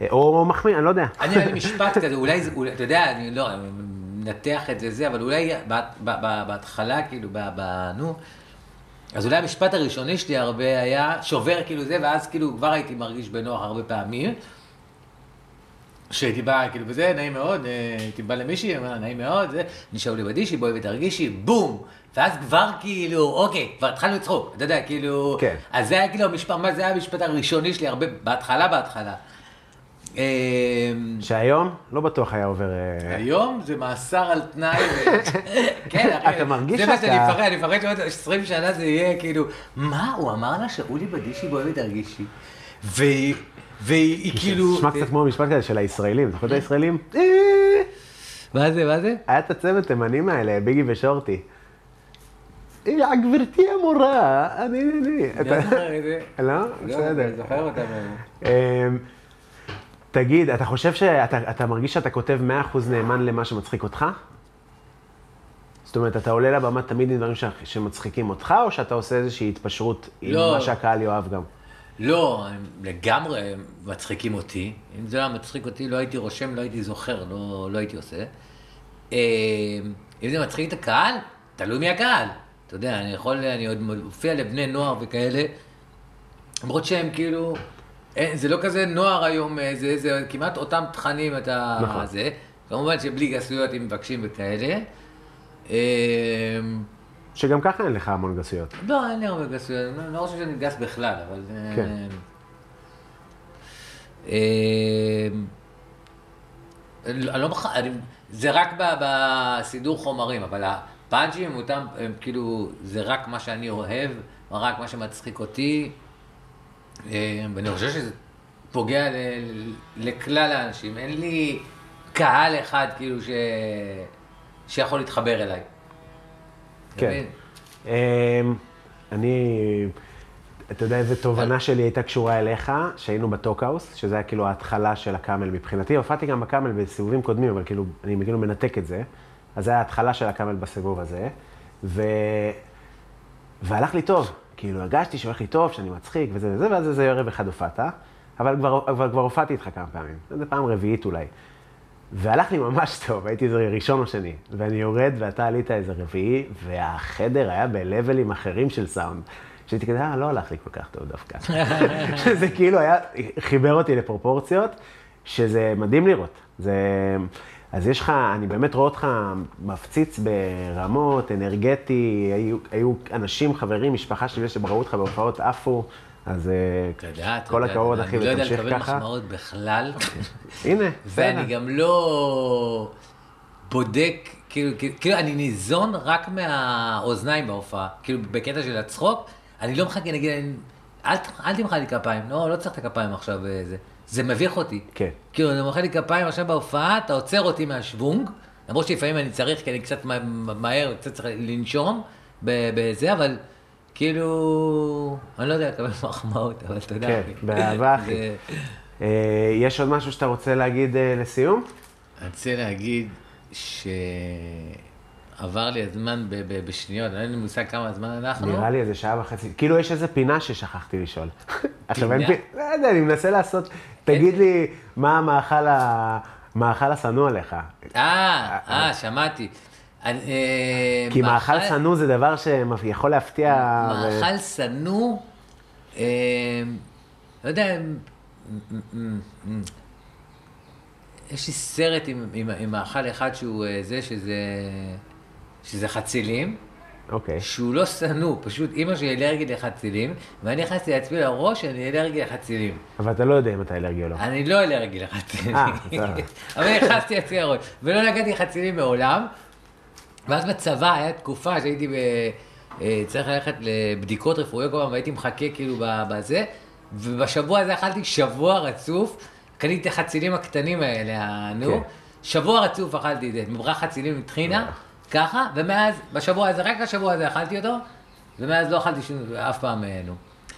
אה, או מחמיר, אני לא יודע. אני, לי משפט כזה, אולי זה, אולי, אתה יודע, אני לא, אני מנתח את זה, זה, אבל אולי בהתחלה, כאילו, ב, ב, נו, אז אולי המשפט הראשוני שלי הרבה היה שובר כאילו זה, ואז כאילו כבר הייתי מרגיש בנוח הרבה פעמים. שהייתי בא כאילו בזה, נעים מאוד, אה, הייתי בא למישהי, אמר נעים מאוד, זה, נשארו לי בדישי, בואי ותרגישי, בום! ואז כבר כאילו, אוקיי, כבר התחלנו לצחוק, אתה יודע, כאילו, כן. אז זה היה כאילו המשפט, מה זה היה המשפט הראשוני שלי, הרבה, בהתחלה, בהתחלה. אה, שהיום לא בטוח היה עובר... אה, היום זה מאסר על תנאי. כן, אחי, אתה מרגיש זה מה שאתה- שאני מפחד, אני מפחד שעוד 20 שנה זה יהיה כאילו, מה, הוא אמר לה שאולי בדישי בואי ותרגישי, והיא, כאילו... נשמע קצת כמו המשפט כזה של הישראלים, זוכר את הישראלים? אה, מה זה, מה זה? היה את הצוות תימנים האלה, ביגי ושורטי. גברתי המורה, אני... לא זוכר את זה. לא? לא, בסדר. אני זוכר אותם. תגיד, אתה חושב שאתה אתה מרגיש שאתה כותב 100% נאמן למה שמצחיק אותך? זאת אומרת, אתה עולה לבמה תמיד עם דברים ש- שמצחיקים אותך, או שאתה עושה איזושהי התפשרות עם לא. מה שהקהל יאהב גם? לא, הם לגמרי מצחיקים אותי. אם זה היה מצחיק אותי, לא הייתי רושם, לא הייתי זוכר, לא, לא הייתי עושה. אה, אם זה מצחיק את הקהל, תלוי מי הקהל. אתה יודע, אני יכול, אני עוד מופיע לבני נוער וכאלה, למרות שהם כאילו, זה לא כזה נוער היום, אה, זה, זה כמעט אותם תכנים אתה... נכון. זה. כמובן שבלי גסויות אם מבקשים וכאלה. אה, שגם ככה אין לך המון גסויות. לא, אין לי הרבה גסויות, אני לא חושב שאני גס בכלל, אבל... אה, כן. אה, אני לא מח... זה רק ב- בסידור חומרים, אבל הפאנצ'ים הם אותם, הם כאילו, זה רק מה שאני אוהב, רק מה שמצחיק אותי, אה, ואני חושב שזה פוגע ל... לכלל האנשים. אין לי קהל אחד כאילו ש... שיכול להתחבר אליי. כן. אמ, אני, אתה יודע איזה תובנה שלי הייתה קשורה אליך, שהיינו בטוקהאוס, שזה היה כאילו ההתחלה של הקאמל מבחינתי. הופעתי גם בקאמל בסיבובים קודמים, אבל כאילו, אני כאילו מנתק את זה. אז זה היה ההתחלה של הקאמל בסיבוב הזה. ו... והלך לי טוב. כאילו, הרגשתי שהולך לי טוב, שאני מצחיק וזה וזה, ואז איזה ערב אחד הופעת, אבל כבר, אבל כבר הופעתי איתך כמה פעמים, זו פעם רביעית אולי. והלך לי ממש טוב, הייתי איזה ראשון או שני. ואני יורד ואתה עלית איזה רביעי, והחדר היה בלבלים אחרים של סאונד. שהייתי כזה, אה, לא הלך לי כל כך טוב דווקא. שזה כאילו היה, חיבר אותי לפרופורציות, שזה מדהים לראות. זה... אז יש לך, אני באמת רואה אותך מפציץ ברמות, אנרגטי, היו, היו אנשים, חברים, משפחה שלי שראו אותך בהופעות עפו, אז אה, תודה, כל. הכבוד, אחי, אני לא יודע ותמשיך לקבל ככה. מחמאות בכלל, הנה, ואני בסדר. גם לא בודק, כאילו, כאילו- אני ניזון רק מהאוזניים בהופעה. כאילו, בקטע של הצחוק, אני לא מחכה, נגיד, אל אל תמחא לי כפיים, לא, לא צריך את הכפיים עכשיו, אה, זה. זה מביך אותי. כן. כאילו, אני מוחא לי כפיים עכשיו בהופעה, אתה עוצר אותי מהשוונג, למרות שלפעמים אני צריך, כי אני קצת מה- מהר, קצת צריך לנשום בזה, אבל כאילו, אני לא יודע לקבל מחמאות, אבל תודה. כן. באהבה, אחי. אה, יש עוד משהו שאתה רוצה להגיד אה, לסיום? אני רוצה להגיד שעבר לי הזמן ב- ב- בשניות, אין לי מושג כמה זמן אנחנו. נראה לי איזה שעה וחצי. כאילו, יש איזה פינה ששכחתי לשאול. עכשיו, אין פינה? לא יודע, אני מנסה לעשות, תגיד לי מה המאכל ה- השנוא עליך. אה, אה, שמעתי. אה, כי מאכל שנוא זה דבר שיכול להפתיע. מאכל שנוא, אה, לא יודע, יש לי סרט עם מאכל אחד שהוא אה, זה, שזה, שזה חצילים, אוקיי. שהוא לא שנוא, פשוט אימא שלי אלרגית לחצילים, ואני נכנסתי לעצמי לראש שאני אלרגי לחצילים. אבל אתה לא יודע אם אתה אלרגי או לא. אני לא אלרגי לחצילים. אה, בסדר. אבל נכנסתי לעצמי לראש, ולא נגעתי לחצילים מעולם. ואז בצבא היה תקופה שהייתי ב... אה, צריך ללכת לבדיקות רפואיות כל פעם, והייתי מחכה כאילו בזה, ובשבוע הזה אכלתי שבוע רצוף, קניתי את החצילים הקטנים האלה, הנו, כן. שבוע רצוף אכלתי את זה, מברח חצילים עם טחינה, ככה, ומאז, בשבוע הזה, רק השבוע הזה אכלתי אותו, ומאז לא אכלתי שום, אף פעם אה, נו.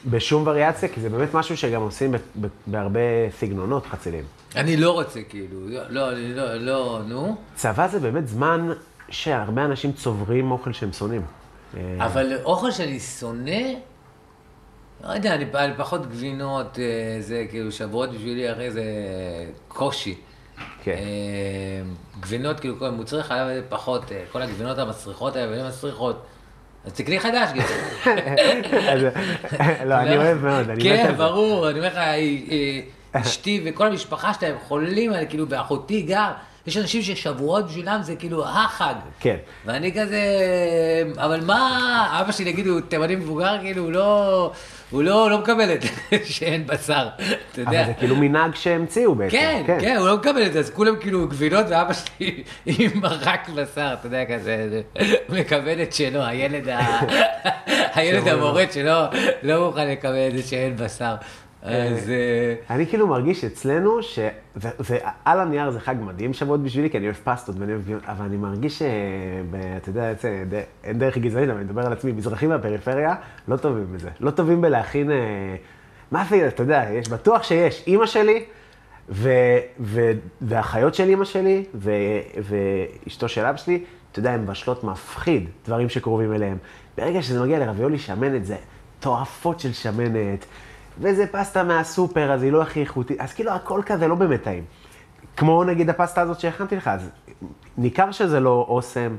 בשום וריאציה, כי זה באמת משהו שגם עושים בהרבה סגנונות חצילים. אני לא רוצה כאילו, לא, לא, אני לא, לא, נו. צבא זה באמת זמן שהרבה אנשים צוברים אוכל שהם שונאים. אה, אבל אוכל שאני שונא, לא יודע, אני, אני פחות גבינות, אה, זה כאילו שבועות בשבילי אחרי זה קושי. כן. אה, גבינות, כאילו, כל מוצרי חלב פחות, אה, כל הגבינות המסריחות האלה, והן מסריחות. אז תקני חדש גם. אז- לא, אני אוהב מאוד, אני מת כן, על זה. ברור, אני אומר לך, היא- אשתי וכל המשפחה שלהם חולים כאילו, ואחותי גם. יש אנשים ששבועות בשבילם זה כאילו החג. כן. ואני כזה, אבל מה, אבא שלי נגיד הוא תימני מבוגר, כאילו הוא לא, הוא לא, לא מקבל את זה שאין בשר, אתה יודע. אבל זה כאילו מנהג שהמציאו בעצם. כן, כן, הוא לא מקבל את זה, אז כולם כאילו גבינות ואבא שלי עם מרק בשר, אתה יודע, כזה, זה- מקבל את שלו, הילד, ה... הילד. המורד שלו לא מוכן לקבל את זה שאין בשר. אז... אה, אני כאילו מרגיש אצלנו, שעל הנייר זה חג מדהים שבועות בשבילי, כי אני אוהב פסטות ואני אוהב גבינות, אבל אני מרגיש שאתה יודע, זה- זה- אין דרך גזענית, אבל אני מדבר על עצמי, מזרחים מהפריפריה לא טובים בזה. לא טובים בלהכין, אה, מה זה, אתה יודע, יש, בטוח שיש. אימא שלי, ו, ו, והאחיות של אימא שלי, ו, ואשתו של אבא שלי, אתה יודע, הן מבשלות מפחיד, דברים שקרובים אליהם. ברגע שזה מגיע לרביולי שמנת, זה תועפות של שמנת, וזה פסטה מהסופר, אז היא לא הכי איכותית, אז כאילו הכל כזה לא באמת טעים. כמו נגיד הפסטה הזאת שהכנתי לך, אז ניכר שזה לא אוסם,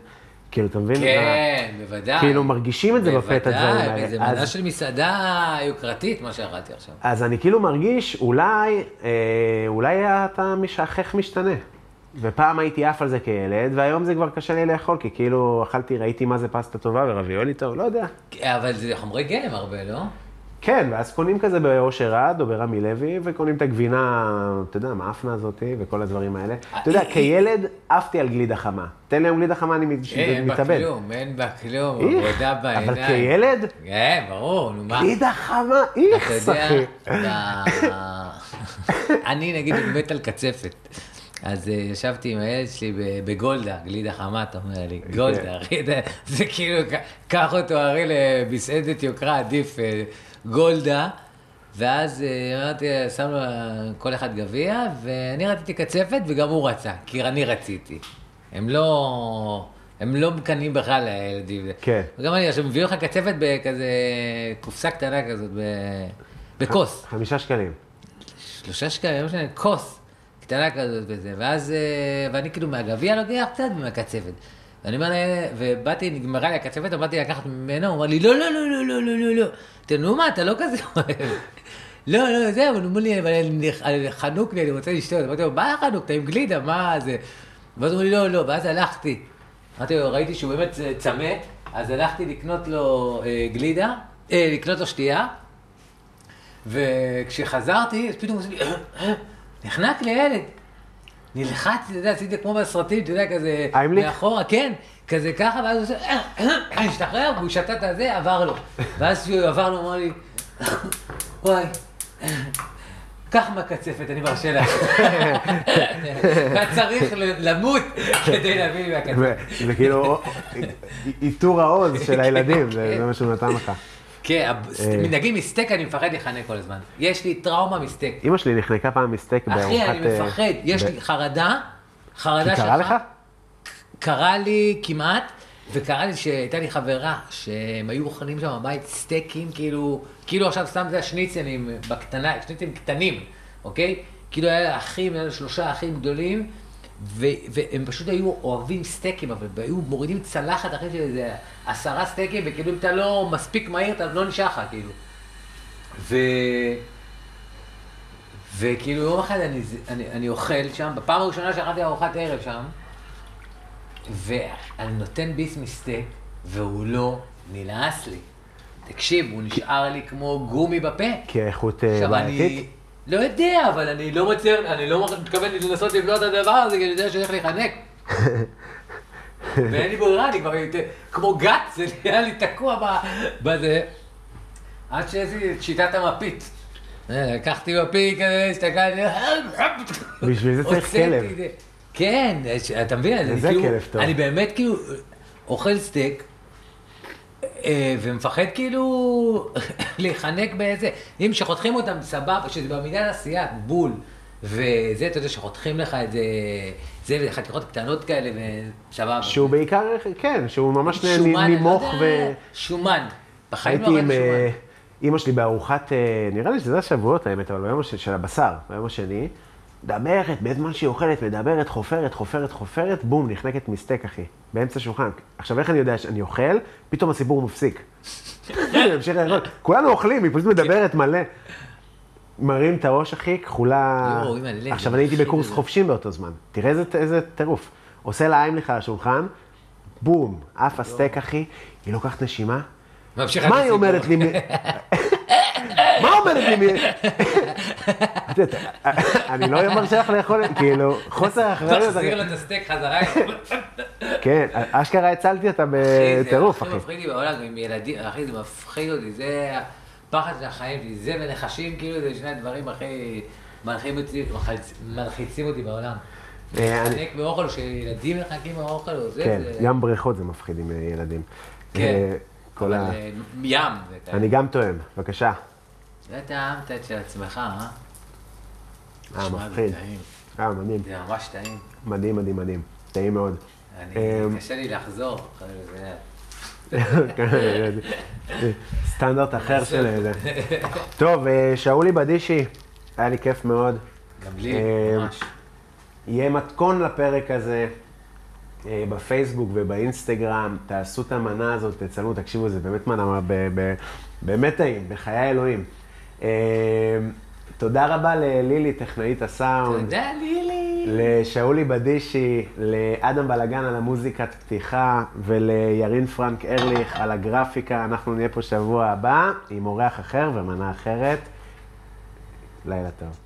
כאילו, אתה מבין? כן, בוודאי. כאילו, מרגישים את זה בפה, את הדברים האלה. בוודאי, וזה אז- מנה של מסעדה יוקרתית, מה שאכלתי עכשיו. אז אני כאילו מרגיש, אולי, אה, אולי אתה משכך משתנה. ופעם הייתי עף על זה כילד, והיום זה כבר קשה לי לאכול, כי כאילו אכלתי, ראיתי מה זה פסטה טובה ורביולי טוב, לא יודע. אבל זה חומרי גלם הרבה, לא? כן, ואז קונים כזה באושר עד או ברמי לוי, וקונים את הגבינה, אתה יודע, מאפנה הזאתי וכל הדברים האלה. אתה יודע, אה, כילד עפתי על גלידה חמה. תן לי היום גלידה חמה, אני מת- אין בה מתאבד. כלום, אין בה כלום, איך, עבודה בעיניים. אבל כילד, כן, ברור, נו מה. גלידה חמה, איכס, אחי. ב- אני נגיד מת על קצפת. אז אה, ישבתי עם הילד שלי בגולדה, גלידה חמה, אתה אומר לי, כן. גולדה, אחי, זה כאילו, קח אותו הרי למסעדת יוקרה, עדיף אה, גולדה, ואז אמרתי, שמנו כל אחד גביע, ואני רציתי קצפת וגם הוא רצה, כי אני רציתי. הם לא... הם לא מקנאים בכלל, הילדים. כן. וגם אני, עכשיו מביאו לך קצפת בכזה קופסה קטנה כזאת, בכוס. חמישה שקלים. שלושה שקלים, לא משנה, כוס קטנה כזאת וזה. ואז, ואני כאילו מהגביע לוקח קצת ומהקצפת. ואני אומר לילד, ובאתי, נגמרה לי הקצפת, ובאתי לקחת ממנו, הוא אמר לי, לא, לא, לא, לא, לא, לא, לא. נו מה, אתה לא כזה אוהב. לא, לא, זה, אבל אמרו לי, אבל חנוק לי, אני רוצה לשתות. אמרתי לו, מה חנוק, אתה עם גלידה, מה זה? ואז אמרו לי, לא, לא, ואז הלכתי. אמרתי לו, ראיתי שהוא באמת צמא, אז הלכתי לקנות לו אה, גלידה, אה, לקנות לו שתייה, וכשחזרתי, אז פתאום עושים לי, נחנק לי ילד. נלחצתי, אתה יודע, עשיתי כמו בסרטים, אתה יודע, כזה? מאחורה, כן, כזה ככה, ואז הוא עושה, השתחרר, והוא שתה את הזה, עבר לו. ואז כשהוא עבר לו, אמר לי, וואי, קח מהקצפת, אני מרשה לך. אתה צריך למות כדי להביא לי מהקצפת. זה כאילו איתור העוז של הילדים, זה זה מה שהוא נתן לך. כן, נגיד מסטייק אני מפחד להיחנק כל הזמן. יש לי טראומה מסטייק. אמא שלי נחנקה פעם מסטייק בארוחת... אחי, אני אה, מפחד, יש לי חרדה, חרדה כי קרה לך? קרה לי כמעט, וקרה לי שהייתה לי חברה, שהם היו אוכלים שם בבית סטייקים, כאילו, כאילו עכשיו סתם זה השניצלים בקטנה, שניצלים קטנים, אוקיי? כאילו היה אחים, היה שלושה אחים גדולים, ו- והם פשוט היו אוהבים סטייקים, אבל היו מורידים צלחת אחרי של איזה עשרה סטייקים, וכאילו אם אתה לא מספיק מהיר, אתה לא נשאר לך, כאילו. ו... וכאילו יום אחד אני, אני, אני אוכל שם, בפעם הראשונה שאכלתי ארוחת ערב שם, ואני נותן ביס מסטייק, והוא לא נלעס לי. תקשיב, הוא נשאר לי כמו גומי בפה. כי האיכות אה, בעייתית? לא יודע, אבל אני לא מצליח, אני לא מתכוון לנסות לבלוע את הדבר הזה, כי אני יודע שאני הולך להיחנק. ואין לי ברירה, אני כבר יותר- כמו גת, זה נהיה לי תקוע בזה. עד שעשיתי את שיטת המפית. אה, לקחתי מפית כזה, הסתכלתי, בשביל זה צריך כלב. זה. כן, אתה מבין? אני לזה כאילו-. אני באמת כאילו אוכל סטייק, אה, ומפחד כאילו להיחנק באיזה, אם שחותכים אותם סבבה, שזה במידת עשייה, בול, וזה, אתה יודע, שחותכים לך את זה, זה חתיכות קטנות כאלה, וסבבה. שהוא בעיקר, כן, שהוא ממש אני ו... לא יודע, שומן. בחיים לא אכלתי אה, שומן. אימא שלי בארוחת, אה, נראה לי שזה השבועות האמת, אבל ביום של הבשר, ביום השני, מדברת, בזמן שהיא אוכלת, מדברת, חופרת, חופרת, חופרת, בום, נחנקת מסטייק, אחי, באמצע שולחן. עכשיו, איך אני יודע שאני אוכל? פתאום הסיפור מפסיק. כולנו אוכלים, היא פשוט מדברת מלא. מרים את הראש, אחי, כחולה... עכשיו, אני הייתי בקורס. חופשים באותו זמן. תראה איזה- טירוף. עושה לה איימליך על השולחן, בום, עף הסטייק, אחי, היא לוקחת נשימה, מה היא. אומרת לי? מה אומרת לי? אני לא מרשה לך לאכול, כאילו, חוסר אחריות. תחזיר לו את הסטייק חזרה. כן, אשכרה הצלתי אותה אחי, זה בטירוף, אחי. מפחיד לי בעולם, עם ילדים, אחי, זה מפחיד אותי, זה הפחד של החיים שלי, זה ונחשים, כאילו, זה שני הדברים הכי מלחיצים אותי- אותי בעולם. אה, אני- להתחנק באוכל, שילדים מחכים באוכל, או זה, כן, זה... גם בריכות זה מפחיד עם אה, ילדים. כן. אה, כל אבל ה... אה, ים, זה. אני גם טועם, בבקשה. זה טעמת את של עצמך, אה? אה, מפחיד. אה, מדהים. זה ממש טעים. מדהים, מדהים, מדהים. טעים מאוד. אני, אמ, קשה לי לחזור. אחרי זה. סטנדרט אחר של זה. טוב, אה, שאולי בדישי, היה לי כיף מאוד. גם לי, אה, ממש. יהיה מתכון לפרק הזה אה, בפייסבוק ובאינסטגרם, תעשו את המנה הזאת, תצלמו, תקשיבו, זה באמת מנה באמת טעים, בחיי אלוהים. אה, תודה רבה ללילי, טכנאית הסאונד. תודה לילי. לשאולי בדישי, לאדם בלגן על המוזיקת פתיחה ולירין פרנק ארליך על הגרפיקה. אנחנו נהיה פה שבוע הבא עם אורח אחר ומנה אחרת. לילה טוב.